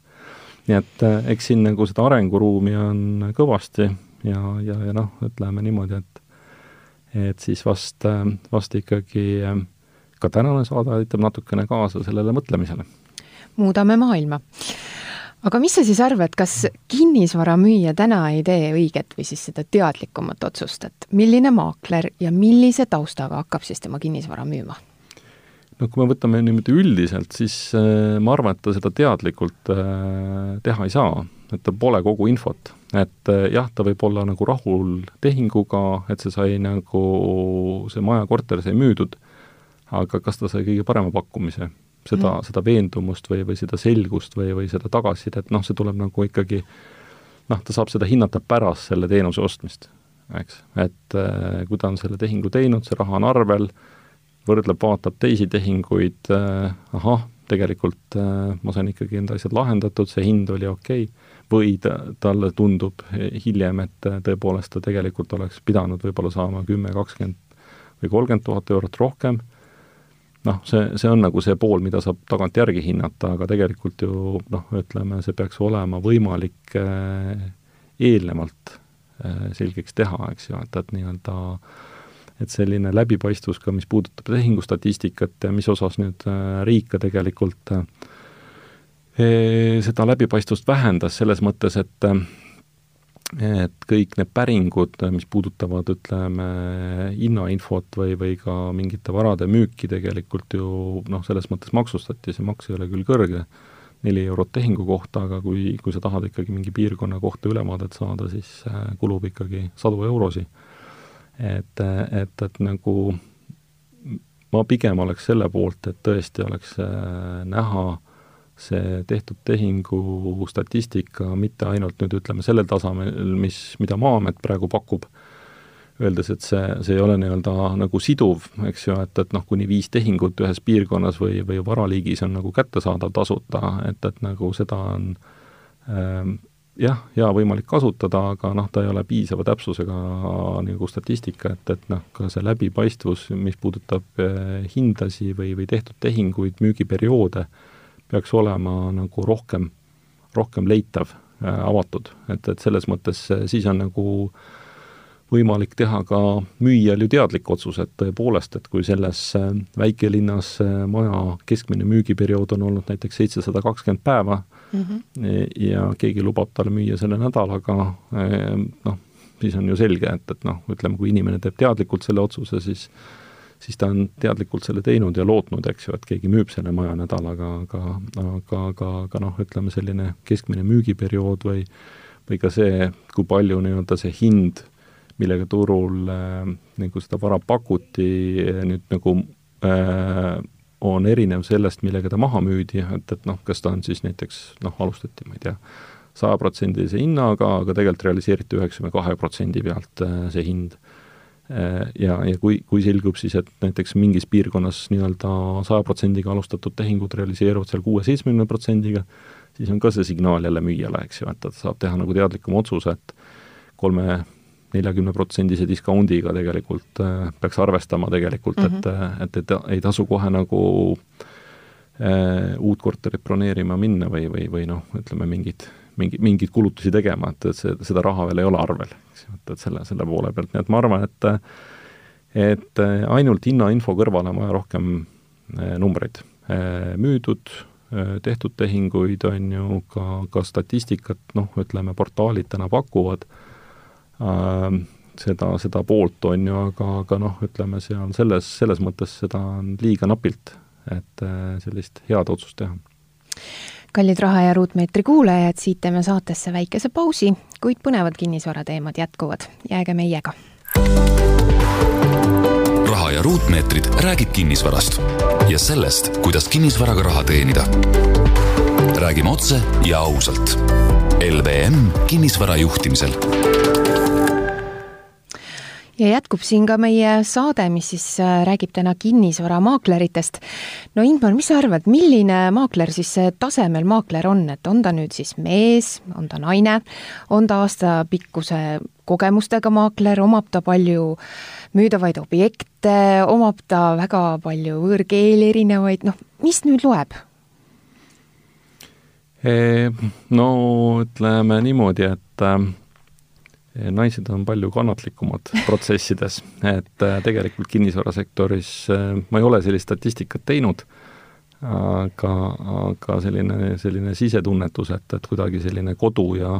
C: nii et eh, eks siin nagu seda arenguruumi on kõvasti ja, ja, ja noh, ütleme niimoodi, et et siis vast, vast ikkagi ka tänane saade aitab natukene kaasa sellele mõtlemisele.
B: muudame maailma aga mis sa siis arvad, kas kinnisvaramüüja täna ei tee õiget või siis seda teadlikumat otsust, et milline maakler ja millise taustaga hakkab siis tema kinnisvara müüma?
C: no kui me võtame niimoodi üldiselt, siis äh, ma arvan, et ta seda teadlikult äh, teha ei saa, et tal pole kogu infot. et äh, jah, ta võib olla nagu rahul tehinguga, et see sai nagu, see maja, korter sai müüdud, aga kas ta sai kõige parema pakkumise seda mm., seda veendumust või, või seda selgust või, või seda tagasisidet, noh, see tuleb nagu ikkagi noh, ta saab seda hinnata pärast selle teenuse ostmist, eks. et äh, kui ta on selle tehingu teinud, see raha on arvel, võrdleb, vaatab teisi tehinguid äh,, ahah, tegelikult äh, ma sain ikkagi enda asjad lahendatud, see hind oli okei okay., või ta, talle tundub hiljem, et äh, tõepoolest ta tegelikult oleks pidanud võib-olla saama kümme, kakskümmend või kolmkümmend tuhat eurot rohkem noh, see, see on nagu see pool, mida saab tagantjärgi hinnata, aga tegelikult ju noh, ütleme, see peaks olema võimalik äh, eelnevalt äh, selgeks teha, eks ju, et, et nii-öelda et selline läbipaistvus ka, mis puudutab tehingustatistikat ja mis osas nüüd äh, riik ka tegelikult seda läbipaistvust vähendas, selles mõttes, et et kõik need päringud, mis puudutavad, ütleme, hinnainfot või, või ka mingite varade müüki tegelikult ju noh, selles mõttes maksustati, see maks ei ole küll kõrge, neli eurot tehingu kohta, aga kui, kui sa tahad ikkagi mingi piirkonna kohta ülevaadet saada, siis äh, kulub ikkagi sadu eurosid. et, et, et nagu ma pigem oleks selle poolt, et tõesti oleks äh, näha äh, see tehtud tehingu statistika mitte ainult nüüd ütleme sellel tasemel, mis, mida Maa-amet praegu pakub, öeldes, et see, see ei ole nii-öelda nagu siduv, eks ju, et, et noh, kuni viis tehingut ühes piirkonnas või, või varaliigis on nagu kättesaadav tasuta, et, et nagu seda on jah, hea võimalik kasutada, aga noh, ta ei ole piisava täpsusega nagu statistika, et, et noh, ka see läbipaistvus, mis puudutab hindasi või, või tehtud tehinguid, müügiperioode, peaks olema nagu rohkem, rohkem leitav, avatud, et, et selles mõttes siis on nagu äh, võimalik teha ka müüjal ju teadlik otsus, et tõepoolest, et kui selles äh, väikelinnas äh, maja keskmine müügiperiood on olnud näiteks seitsesada kakskümmend päeva mm -hmm. ja keegi lubab talle müüa selle nädalaga, noh, siis on ju selge, et, et noh, ütleme, kui inimene teeb teadlikult selle otsuse, siis siis ta on teadlikult selle teinud ja lootnud, eks ju, et keegi müüb selle maja nädalaga, aga, aga, aga, aga noh, ütleme selline keskmine müügiperiood või või ka see, kui palju nii-öelda see hind millega turul äh, nagu seda vara pakuti, äh, nüüd nagu äh, on erinev sellest, millega ta maha müüdi, et, et noh, kas ta on siis näiteks noh, alustati, ma ei tea, sajaprotsendilise hinnaga, aga tegelikult realiseeriti üheksakümne kahe protsendi pealt äh, see hind. Ja, ja kui, kui selgub siis, et näiteks mingis piirkonnas nii-öelda saja protsendiga alustatud tehingud realiseeruvad seal kuue-seitsmekümne protsendiga, siis on ka see signaal jälle müüjale, eks ju, et ta saab teha nagu teadlikuma otsuse, et kolme neljakümneprotsendise discountiga tegelikult äh, peaks arvestama tegelikult mm, -hmm. et, mhm. et, et ei tasu kohe nagu äh, uut korterit broneerima minna või, või, või noh, ütleme mingid, mingi, mingeid kulutusi tegema, et, et see, seda raha veel ei ole arvel, eks ju, et, et selle, selle poole pealt, nii et ma arvan, et et ainult hinnainfo kõrvale on vaja rohkem äh, numbreid äh,. müüdud, äh, tehtud tehinguid, on ju, ka, ka statistikat, noh, ütleme, portaalid täna pakuvad äh,, seda, seda poolt, on ju, aga, aga noh, ütleme seal selles, selles mõttes seda on liiga napilt, et sellist head otsust teha
B: kallid Raha ja Ruutmeetri kuulajad, siit teeme saatesse väikese pausi, kuid põnevad kinnisvarateemad jätkuvad, jääge meiega.
A: raha ja Ruutmeetrid räägib kinnisvarast ja sellest, kuidas kinnisvaraga raha teenida. räägime otse ja ausalt. LVM kinnisvara juhtimisel
B: ja jätkub siin ka meie saade, mis siis äh, räägib täna kinnisvaramaakleritest. no Ingmar, mis sa arvad, milline maakler siis see tasemel maakler on, et on ta nüüd siis mees, on ta naine, on ta aastapikkuse kogemustega maakler, omab ta palju müüdavaid objekte, omab ta väga palju võõrkeeli erinevaid, noh, mis nüüd loeb?
C: No ütleme niimoodi, et äh, naised on palju kannatlikumad protsessides, et äh, tegelikult kinnisvarasektoris äh, ma ei ole sellist statistikat teinud, aga, aga selline, selline sisetunnetus, et, et kuidagi selline kodu ja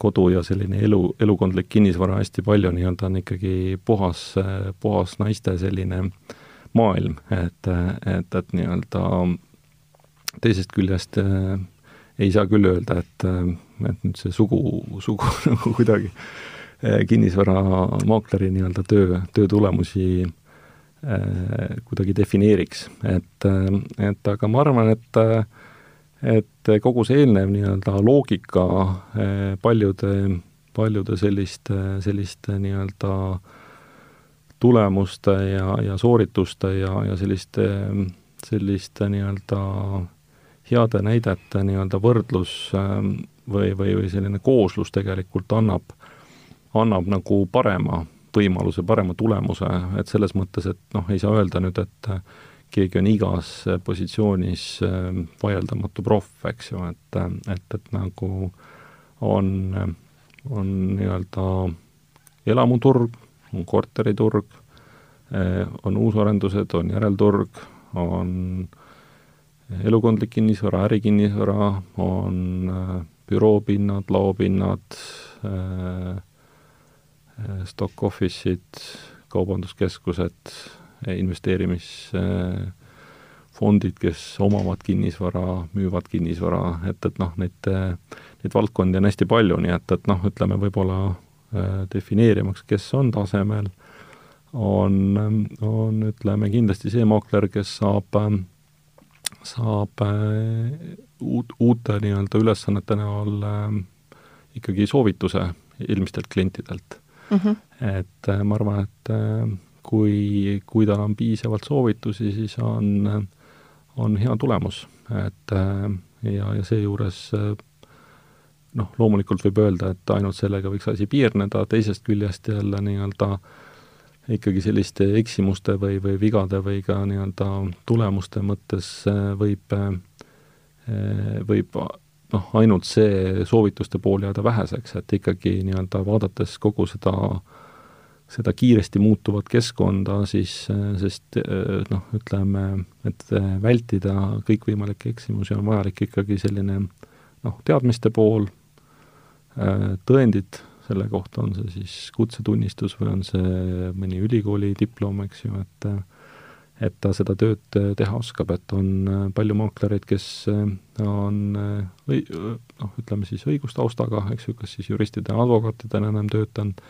C: kodu ja selline elu, elukondlik kinnisvara hästi palju nii-öelda on ikkagi puhas, puhas naiste selline maailm, et, et, et nii-öelda teisest küljest äh, ei saa küll öelda, et, et nüüd see sugu, sugu nagu kuidagi eh, kinnisvaramaakleri nii-öelda töö, töö tulemusi eh, kuidagi defineeriks, et, et aga ma arvan, et et kogu see eelnev nii-öelda loogika paljude, paljude selliste, selliste nii-öelda tulemuste ja, ja soorituste ja, ja selliste, selliste nii-öelda heade näidete nii-öelda võrdlus ähm, või, või, või selline kooslus tegelikult annab, annab nagu parema võimaluse, parema tulemuse, et selles mõttes, et noh, ei saa öelda nüüd, et keegi on igas positsioonis ähm, vaieldamatu proff, eks ju, et, et, et nagu on, on nii-öelda elamuturg, on korteriturg, äh, on uusarendused, on järelturg, on elukondlik kinnisvara, ärikinnisvara, on äh, büroopinnad, laopinnad, äh, äh, stock office'id, kaubanduskeskused, investeerimisfondid, kes omavad kinnisvara, müüvad kinnisvara, et, et noh, neid, neid valdkondi on hästi palju, nii et, et noh, ütleme võib-olla defineerimaks, kes on tasemel, on, on ütleme kindlasti see maakler, kes saab äh, saab äh, uut, uute nii-öelda ülesannete näol äh, ikkagi soovituse eelmistelt klientidelt mm. -hmm. et äh, ma arvan, et kui, kui tal on piisavalt soovitusi, siis on, on hea tulemus, et ja, ja seejuures noh, loomulikult võib öelda, et ainult sellega võiks asi piirneda, teisest küljest jälle nii-öelda ikkagi selliste eksimuste või, või vigade või ka nii-öelda tulemuste mõttes äh, võib, äh, võib noh, ainult see soovituste pool jääda väheseks, et ikkagi nii-öelda vaadates kogu seda seda kiiresti muutuvat keskkonda, siis, sest noh, ütleme, et vältida kõikvõimalikke eksimusi, on vajalik ikkagi selline noh, teadmiste pool, tõendid selle kohta, on see siis kutsetunnistus või on see mõni ülikooli diplom, eks ju, et et ta seda tööd teha oskab, et on palju maaklereid, kes on või noh, ütleme siis õigustaustaga, eks ju, kas siis juristide advokaatidena ennem töötanud,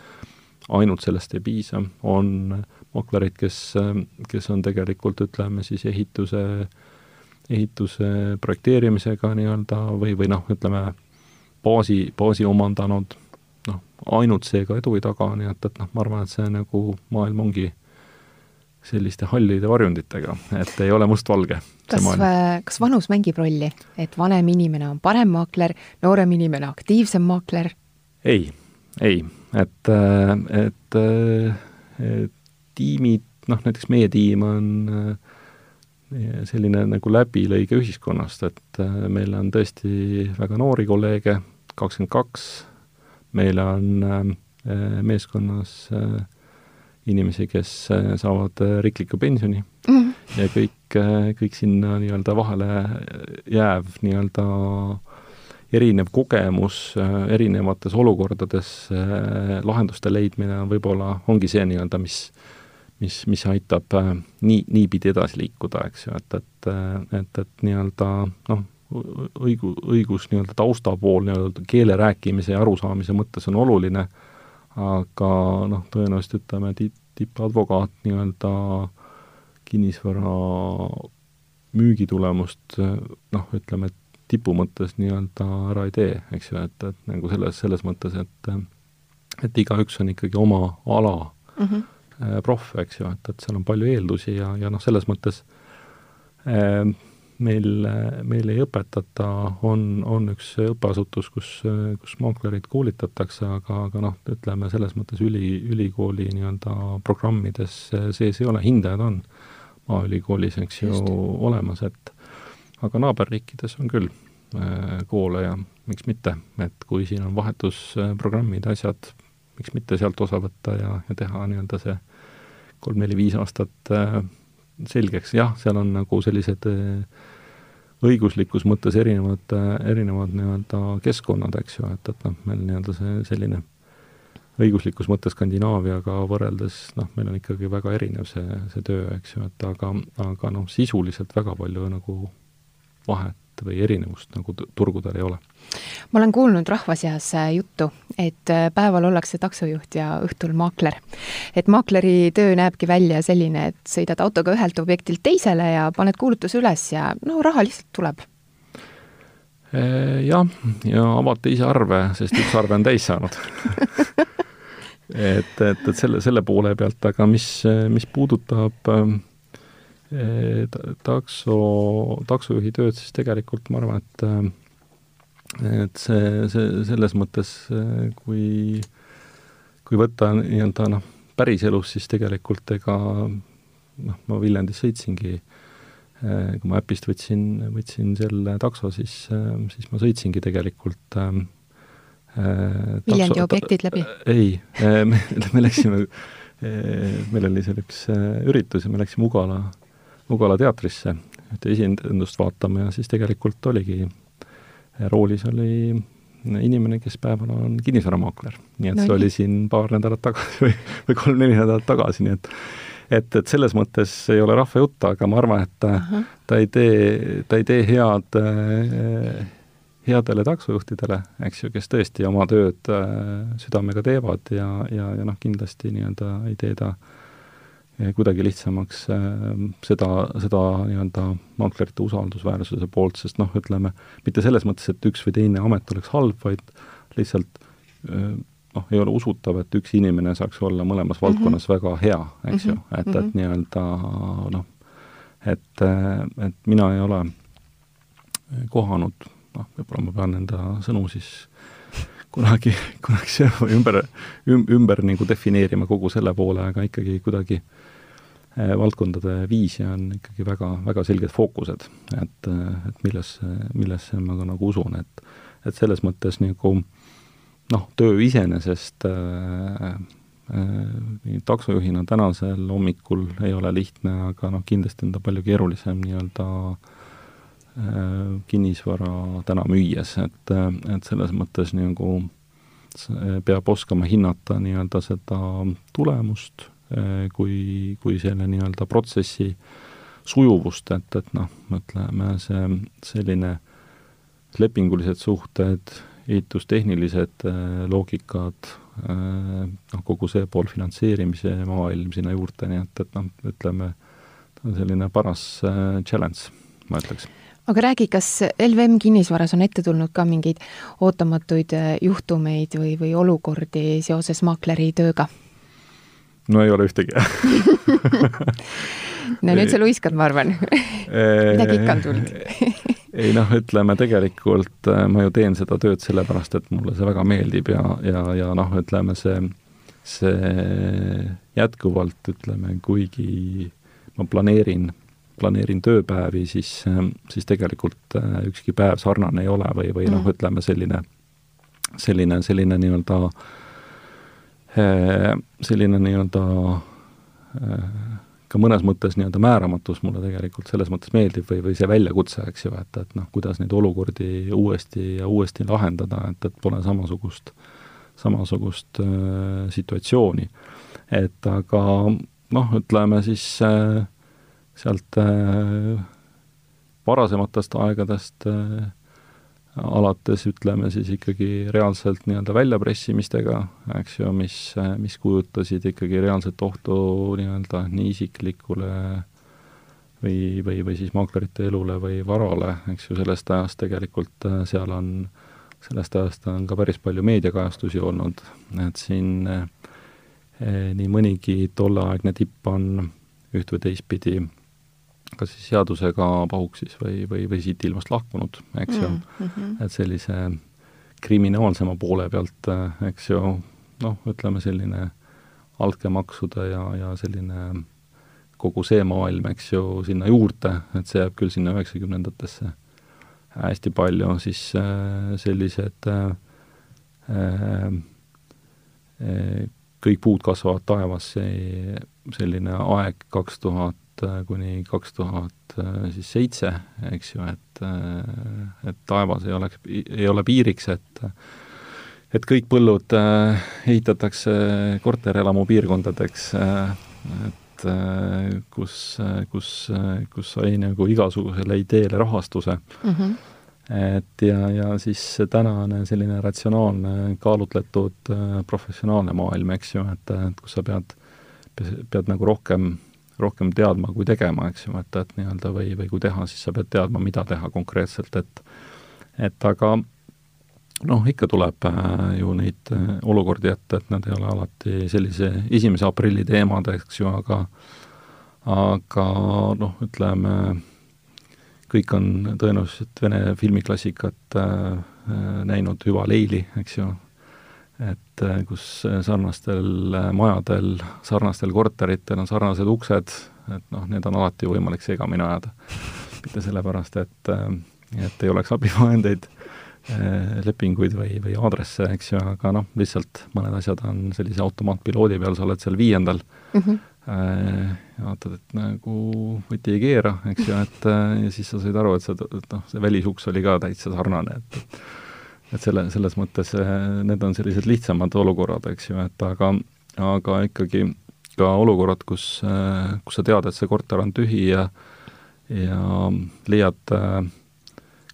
C: ainult sellest ei piisa, on maaklerid, kes, kes on tegelikult ütleme siis ehituse, ehituse projekteerimisega nii-öelda või, või noh, ütleme baasi, baasi omandanud, ainult seega edu ei taga, nii et, et noh, ma arvan, et see nagu maailm ongi selliste hallide varjunditega, et ei ole mustvalge.
B: kas, kas vanus mängib rolli, et vanem inimene on parem maakler, noorem inimene aktiivsem maakler?
C: ei, ei, et, et, et tiimid, noh näiteks meie tiim on selline nagu läbilõige ühiskonnast, et meil on tõesti väga noori kolleege, kakskümmend kaks, meil on meeskonnas inimesi, kes saavad riiklikku pensioni mm -hmm. ja kõik, kõik sinna nii-öelda vahele jääv nii-öelda erinev kogemus äh, erinevates olukordades, äh, lahenduste leidmine on võib-olla, ongi see nii-öelda, mis mis, mis aitab äh, nii, niipidi edasi liikuda, eks ju, et, et, et, et nii-öelda noh, õigu, õigus nii-öelda tausta pool nii-öelda keele rääkimise ja arusaamise mõttes on oluline, aga noh, tõenäoliselt ütleme, tipp, tippadvokaat nii-öelda kinnisvara müügitulemust noh, ütleme, et tipu mõttes nii-öelda ära ei tee, eks ju, et, et nagu selles, selles mõttes, et et igaüks on ikkagi oma ala mm -hmm. proff, eks ju, et, et seal on palju eeldusi ja, ja noh, selles mõttes äh, meil, meil ei õpetata, on, on üks õppeasutus, kus, kus maaklerid koolitatakse, aga, aga noh, ütleme selles mõttes üli, ülikooli nii-öelda programmides sees ei ole, hindajad on Maaülikoolis, eks ju, olemas, et aga naaberriikides on küll äh, koole ja miks mitte, et kui siin on vahetusprogrammid, asjad, miks mitte sealt osa võtta ja, ja teha nii-öelda see kolm-neli-viis aastat äh, selgeks, jah, seal on nagu sellised äh, õiguslikus mõttes erinevad, erinevad nii-öelda keskkonnad, eks ju, et, et noh, meil nii-öelda see selline õiguslikus mõttes Skandinaaviaga võrreldes noh, meil on ikkagi väga erinev see, see töö, eks ju, et aga, aga noh, sisuliselt väga palju nagu vahet või erinevust nagu turgudel ei ole.
B: Ma olen kuulnud rahva seas äh, juttu, et äh, päeval ollakse taksojuht ja õhtul maakler. et maakleri töö näebki välja selline, et sõidad autoga ühelt objektilt teisele ja paned kuulutuse üles ja no raha lihtsalt tuleb
C: äh, jah, ja avate ise arve, sest üks arve on täis saanud et, et, et selle, selle poole pealt, aga mis, mis puudutab äh, takso, taksojuhi tööd, siis tegelikult ma arvan, et et see, see selles mõttes, kui, kui võtta nii-öelda noh, päriselus, siis tegelikult ega noh, ma Viljandis sõitsingi, kui ma äpist võtsin, võtsin selle takso, siis, siis ma sõitsingi tegelikult äh,
B: Viljandi objektid läbi?
C: ei, me, me läksime, meil oli seal üks üritus ja me läksime Ugala Ugala teatrisse ühte esindust vaatama ja siis tegelikult oligi, roolis oli inimene, kes päeval on kinnisvaramaakler. nii et no, see oli siin paar nädalat tagasi või, või kolm-neli nädalat tagasi, nii et et, et selles mõttes ei ole rahva jutt, aga ma arvan, et Aha. ta ei tee, ta ei tee head äh, headele taksojuhtidele, eks ju, kes tõesti oma tööd äh, südamega teevad ja, ja, ja noh, kindlasti nii-öelda ei tee ta äh, kuidagi lihtsamaks äh, seda, seda nii-öelda maaklerite usaldusväärsuse poolt, sest noh, ütleme, mitte selles mõttes, et üks või teine amet oleks halb, vaid lihtsalt äh, noh, ei ole usutav, et üks inimene saaks olla mõlemas mm -hmm. valdkonnas väga hea, eks mm -hmm. ju, et, et mhm. nii-öelda noh, et, et mina ei ole kohanud noh, võib-olla ma pean enda sõnu siis kunagi, kunagi ümber üm,, ümber nagu defineerima kogu selle poole, aga ikkagi kuidagi eh, valdkondade viisi on ikkagi väga, väga selged fookused, et, et millesse, millesse ma ka nagu usun, et et selles mõttes nagu noh, töö iseenesest äh, äh, taksojuhina tänasel hommikul ei ole lihtne, aga noh, kindlasti on ta palju keerulisem nii-öelda Äh, kinnisvara täna müües, et, et selles mõttes nagu peab oskama hinnata nii-öelda seda tulemust äh, kui, kui selle nii-öelda protsessi sujuvust, et, et noh, ütleme see selline lepingulised suhted, ehitustehnilised äh, loogikad, noh, kogu see pool finantseerimise maailm sinna juurde, nii et, et noh, ütleme, ta on selline paras challenge, ma ütleks
B: aga räägi, kas LVM kinnisvaras on ette tulnud ka mingeid ootamatuid äh, juhtumeid või, või olukordi seoses maakleri tööga?
C: no ei ole ühtegi
B: no nüüd sa luiskad, ma arvan. Midagi ikka on tulnud.
C: Ei noh, ütleme tegelikult äh, ma ju teen seda tööd sellepärast, et mulle see väga meeldib ja, ja, ja noh, ütleme see, see jätkuvalt ütleme, kuigi ma planeerin planeerin tööpäevi, siis, siis tegelikult äh, ükski päev sarnane ei ole või, või noh, mm. ütleme selline, selline, selline nii-öelda, äh, selline nii-öelda äh, ka mõnes mõttes nii-öelda määramatus mulle tegelikult selles mõttes meeldib või, või see väljakutse, eks ju, et, et noh, kuidas neid olukordi uuesti ja uuesti lahendada, et, et pole samasugust, samasugust äh, situatsiooni. et aga noh, ütleme siis äh, sealt äh, varasematest aegadest äh, alates ütleme siis ikkagi reaalselt nii-öelda väljapressimistega, eks ju, mis, mis kujutasid ikkagi reaalset ohtu nii-öelda nii isiklikule või, või, või siis maaklerite elule või varale, eks ju, sellest ajast tegelikult äh, seal on, sellest ajast on ka päris palju meediakajastusi olnud, et siin eh, nii mõnigi tolleaegne tipp on üht või teistpidi kas siis seadusega pahuksis või, või, või siit ilmast lahkunud, eks ju mm, -hmm. et sellise kriminaalsema poole pealt, eks ju, noh, ütleme selline altkäemaksude ja, ja selline kogu see maailm, eks ju, sinna juurde, et see jääb küll sinna üheksakümnendatesse hästi palju, siis äh, sellised äh, äh, kõik puud kasvavad taevasse, selline aeg kaks tuhat tuhat kuni kaks tuhat siis seitse, eks ju, et, et taevas ei oleks, ei ole piiriks, et et kõik põllud ehitatakse korterelamu piirkondadeks, et kus, kus, kus sai nagu igasugusele ideele rahastuse mm. -hmm et ja, ja siis tänane selline ratsionaalne, kaalutletud professionaalne maailm, eks ju, et, et kus sa pead, pead nagu rohkem rohkem teadma kui tegema, eks ju, et, et nii-öelda või, või kui teha, siis sa pead teadma, mida teha konkreetselt, et et aga noh, ikka tuleb äh, ju neid äh, olukordi ette, et nad ei ole alati sellise esimese aprilli teemad, eks ju, aga aga noh, ütleme, kõik on tõenäoliselt Vene filmiklassikat äh, äh näinud, Hüva Leili, eks ju, et äh, kus sarnastel äh, majadel, sarnastel korteritel on sarnased uksed, et noh, need on alati võimalik segamini ajada. mitte sellepärast, et, äh, et ei oleks abivahendeid, lepinguid või, või aadresse, eks ju, aga noh, lihtsalt mõned asjad on sellise automaatpiloodi peal, sa oled seal viiendal mm, -hmm. ja vaatad, et nagu võti ei keera, eks ju, et ja siis sa said aru, et sa, et noh, see välisuks oli ka täitsa sarnane, et et selle, selles mõttes eh, need on sellised lihtsamad olukorrad, eks ju, et aga, aga ikkagi ka olukorrad, kus, eh, kus sa tead, et see korter on tühi ja ja leiad eh,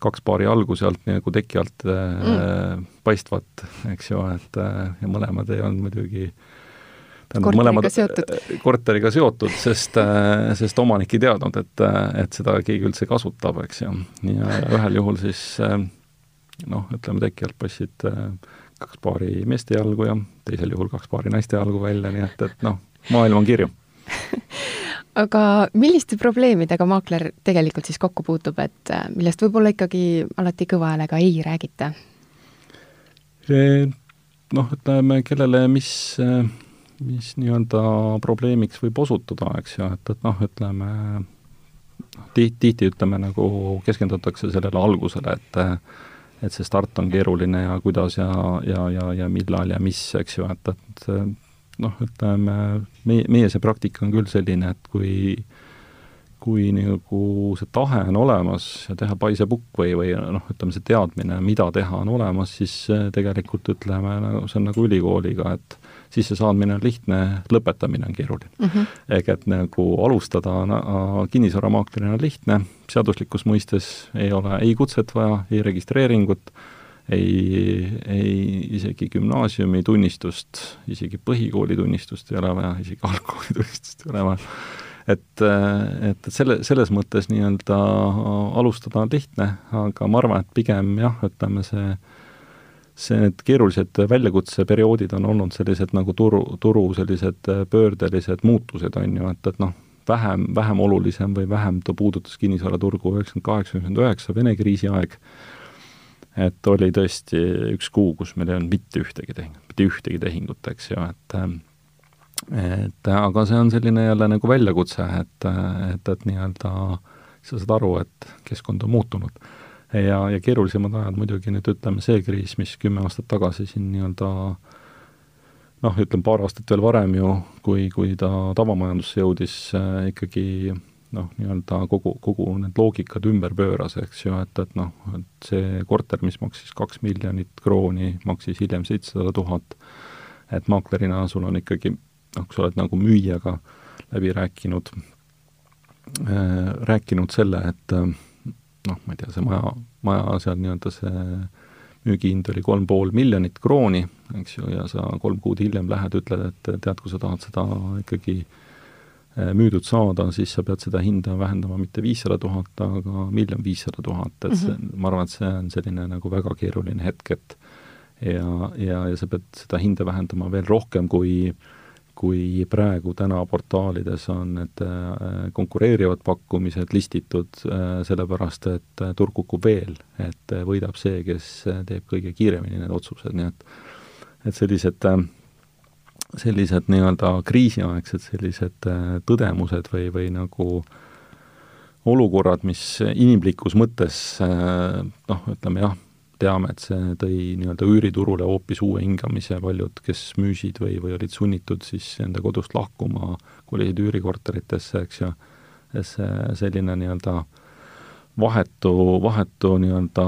C: kaks paari jalgu sealt nagu teki alt mm. paistvat, eks ju, et ja mõlemad ei olnud muidugi
B: tähendab, mõlemad seotud.
C: korteriga seotud, sest, sest omanik ei teadnud, et, et seda keegi üldse kasutab, eks ju. ja ühel juhul siis noh, ütleme teki alt passid äh, kaks paari meeste jalgu ja teisel juhul kaks paari naiste jalgu välja, nii et, et noh, maailm on kirju
B: aga milliste probleemidega maakler tegelikult siis kokku puutub, et äh, millest võib-olla ikkagi alati kõva häälega ei räägita?
C: noh, ütleme, kellele mis, mis nii-öelda probleemiks võib osutuda, eks ju, et, et noh, ütleme tihti, tihti ütleme nagu keskendutakse sellele algusele, et et see start on keeruline ja kuidas ja, ja, ja, ja millal ja mis, eks ju, et, et noh, ütleme, meie, meie see praktika on küll selline, et kui kui nagu see tahe on olemas ja teha paisepukk või, või noh, ütleme see teadmine, mida teha, on olemas, siis tegelikult ütleme, nagu see on nagu ülikooliga, et sissesaamine on lihtne, lõpetamine on keeruline mm. -hmm. ehk et nagu alustada kinnisvaramaaklerina on lihtne, seaduslikus mõistes ei ole ei kutset vaja, ei registreeringut, ei, ei isegi gümnaasiumi tunnistust, isegi põhikooli tunnistust ei ole vaja, isegi algkooli tunnistust ei ole vaja. et, et, selle, selles mõttes nii-öelda alustada on lihtne, aga ma arvan, et pigem jah, ütleme see see, need keerulised väljakutseperioodid on olnud sellised nagu turu, turu sellised pöördelised muutused, on ju, et, et noh, vähem, vähem olulisem või vähem ta puudutas kinnisvaraturgu üheksakümmend kaheksa, üheksakümmend üheksa, Vene kriisi aeg, et oli tõesti üks kuu, kus meil ei olnud mitte ühtegi tehingut, mitte ühtegi tehingut, eks ju, et et aga see on selline jälle nagu väljakutse, et, et, et nii-öelda sa saad aru, et keskkond on muutunud. Ja, ja keerulisemad ajad muidugi nüüd ütleme, see kriis, mis kümme aastat tagasi siin nii-öelda noh, ütleme paar aastat veel varem ju, kui, kui ta tavamajandusse jõudis äh, ikkagi noh, nii-öelda kogu, kogu need loogikad ümber pööras, eks ju, et, et noh, et see korter, mis maksis kaks miljonit krooni, maksis hiljem seitsesada tuhat, et maaklerina sul on ikkagi noh, kui sa oled nagu müüjaga läbi rääkinud äh,, rääkinud selle, et äh, noh, ma ei tea, see maja, maja seal nii-öelda see müügihind oli kolm pool miljonit krooni, eks ju, ja sa kolm kuud hiljem lähed, ütled, et tead, kui sa tahad seda ikkagi äh, Äh, müüdud saada, siis sa pead seda hinda vähendama mitte viissada tuhat, aga miljon viissada tuhat, et see mm, -hmm. ma arvan, et see on selline nagu väga keeruline hetk, et ja, ja, ja sa pead seda hinda vähendama veel rohkem, kui kui praegu täna portaalides on need äh, konkureerivad pakkumised listitud, äh, sellepärast et turg kukub veel, et võidab see, kes teeb kõige kiiremini need otsused, nii et et sellised äh, sellised nii-öelda kriisiaegsed sellised äh, tõdemused või, või nagu olukorrad, mis inimlikus mõttes äh, noh, ütleme jah, teame, et see tõi nii-öelda üüriturule hoopis uue hingamise, paljud, kes müüsid või, või olid sunnitud siis enda kodust lahkuma, kolisid üürikorteritesse, eks ju, see selline nii-öelda vahetu, vahetu nii-öelda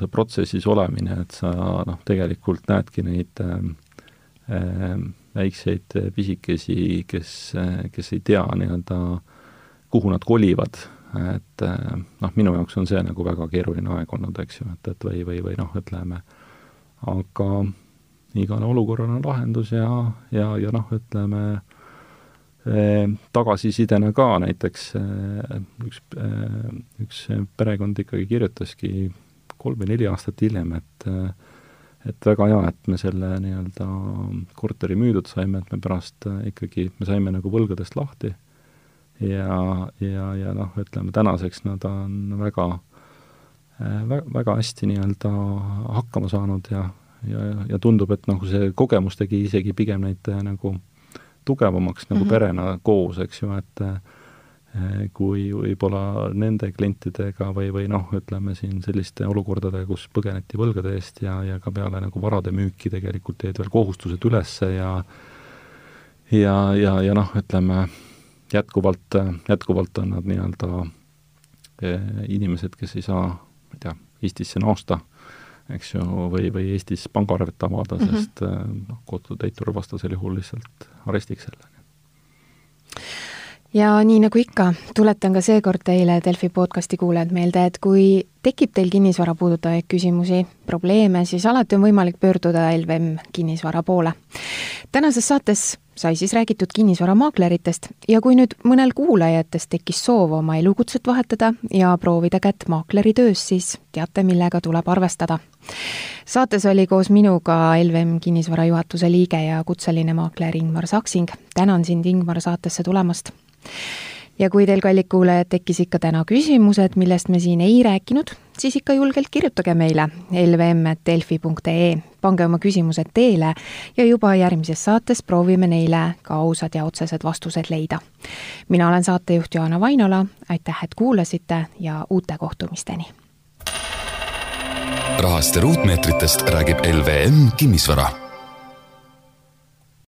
C: see protsessis olemine, et sa noh, tegelikult näedki neid äh, väikseid pisikesi, kes, kes ei tea nii-öelda, kuhu nad kolivad, et eh, noh, minu jaoks on see nagu väga keeruline aeg olnud, eks ju, et, et või, või, või noh, ütleme, aga igale olukorrale on lahendus ja, ja, ja noh, ütleme, tagasisidena ka näiteks üks, üks perekond ikkagi kirjutaski kolm või neli aastat hiljem, et et väga hea, et me selle nii-öelda korteri müüdud saime, et me pärast äh, ikkagi, me saime nagu võlgadest lahti ja, ja, ja noh, ütleme tänaseks nad on väga äh, vä-, väga hästi nii-öelda hakkama saanud ja, ja, ja tundub, et nagu see kogemus tegi isegi pigem neid äh, nagu tugevamaks nagu mm -hmm. perena koos, eks ju, et Eh, kui võib-olla nende klientidega või, või noh, ütleme siin selliste olukordadega, kus põgeneti võlgade eest ja, ja ka peale nagu varade müüki tegelikult jäid veel kohustused üles ja ja, ja, ja noh, ütleme jätkuvalt, jätkuvalt on nad nii-öelda eh, inimesed, kes ei saa, ma ei tea, Eestisse naasta, eks ju, või, või Eestis pangaarvet avada mm, -hmm. sest eh, noh, kohtutäitur vastasel juhul lihtsalt arestiks selle
B: ja nii nagu ikka, tuletan ka seekord teile, Delfi podcasti kuulajad, meelde, et kui tekib teil kinnisvara puudutavaid küsimusi, probleeme, siis alati on võimalik pöörduda LVM kinnisvara poole. tänases saates sai siis räägitud kinnisvaramaakleritest ja kui nüüd mõnel kuulajatest tekkis soov oma elukutset vahetada ja proovida kätt maakleri töös, siis teate, millega tuleb arvestada. saates oli koos minuga LVM kinnisvara juhatuse liige ja kutseline maakler Ingmar Saksing. tänan sind, Ingmar, saatesse tulemast ja kui teil, kallid kuulajad, tekkisid ka täna küsimused, millest me siin ei rääkinud, siis ikka julgelt kirjutage meile lvm.delfi.ee, pange oma küsimused teele ja juba järgmises saates proovime neile ka ausad ja otsesed vastused leida. mina olen saatejuht Joana Vainola, aitäh, et kuulasite ja uute kohtumisteni!
A: rahast ja ruutmeetritest räägib LVM Kinnisvara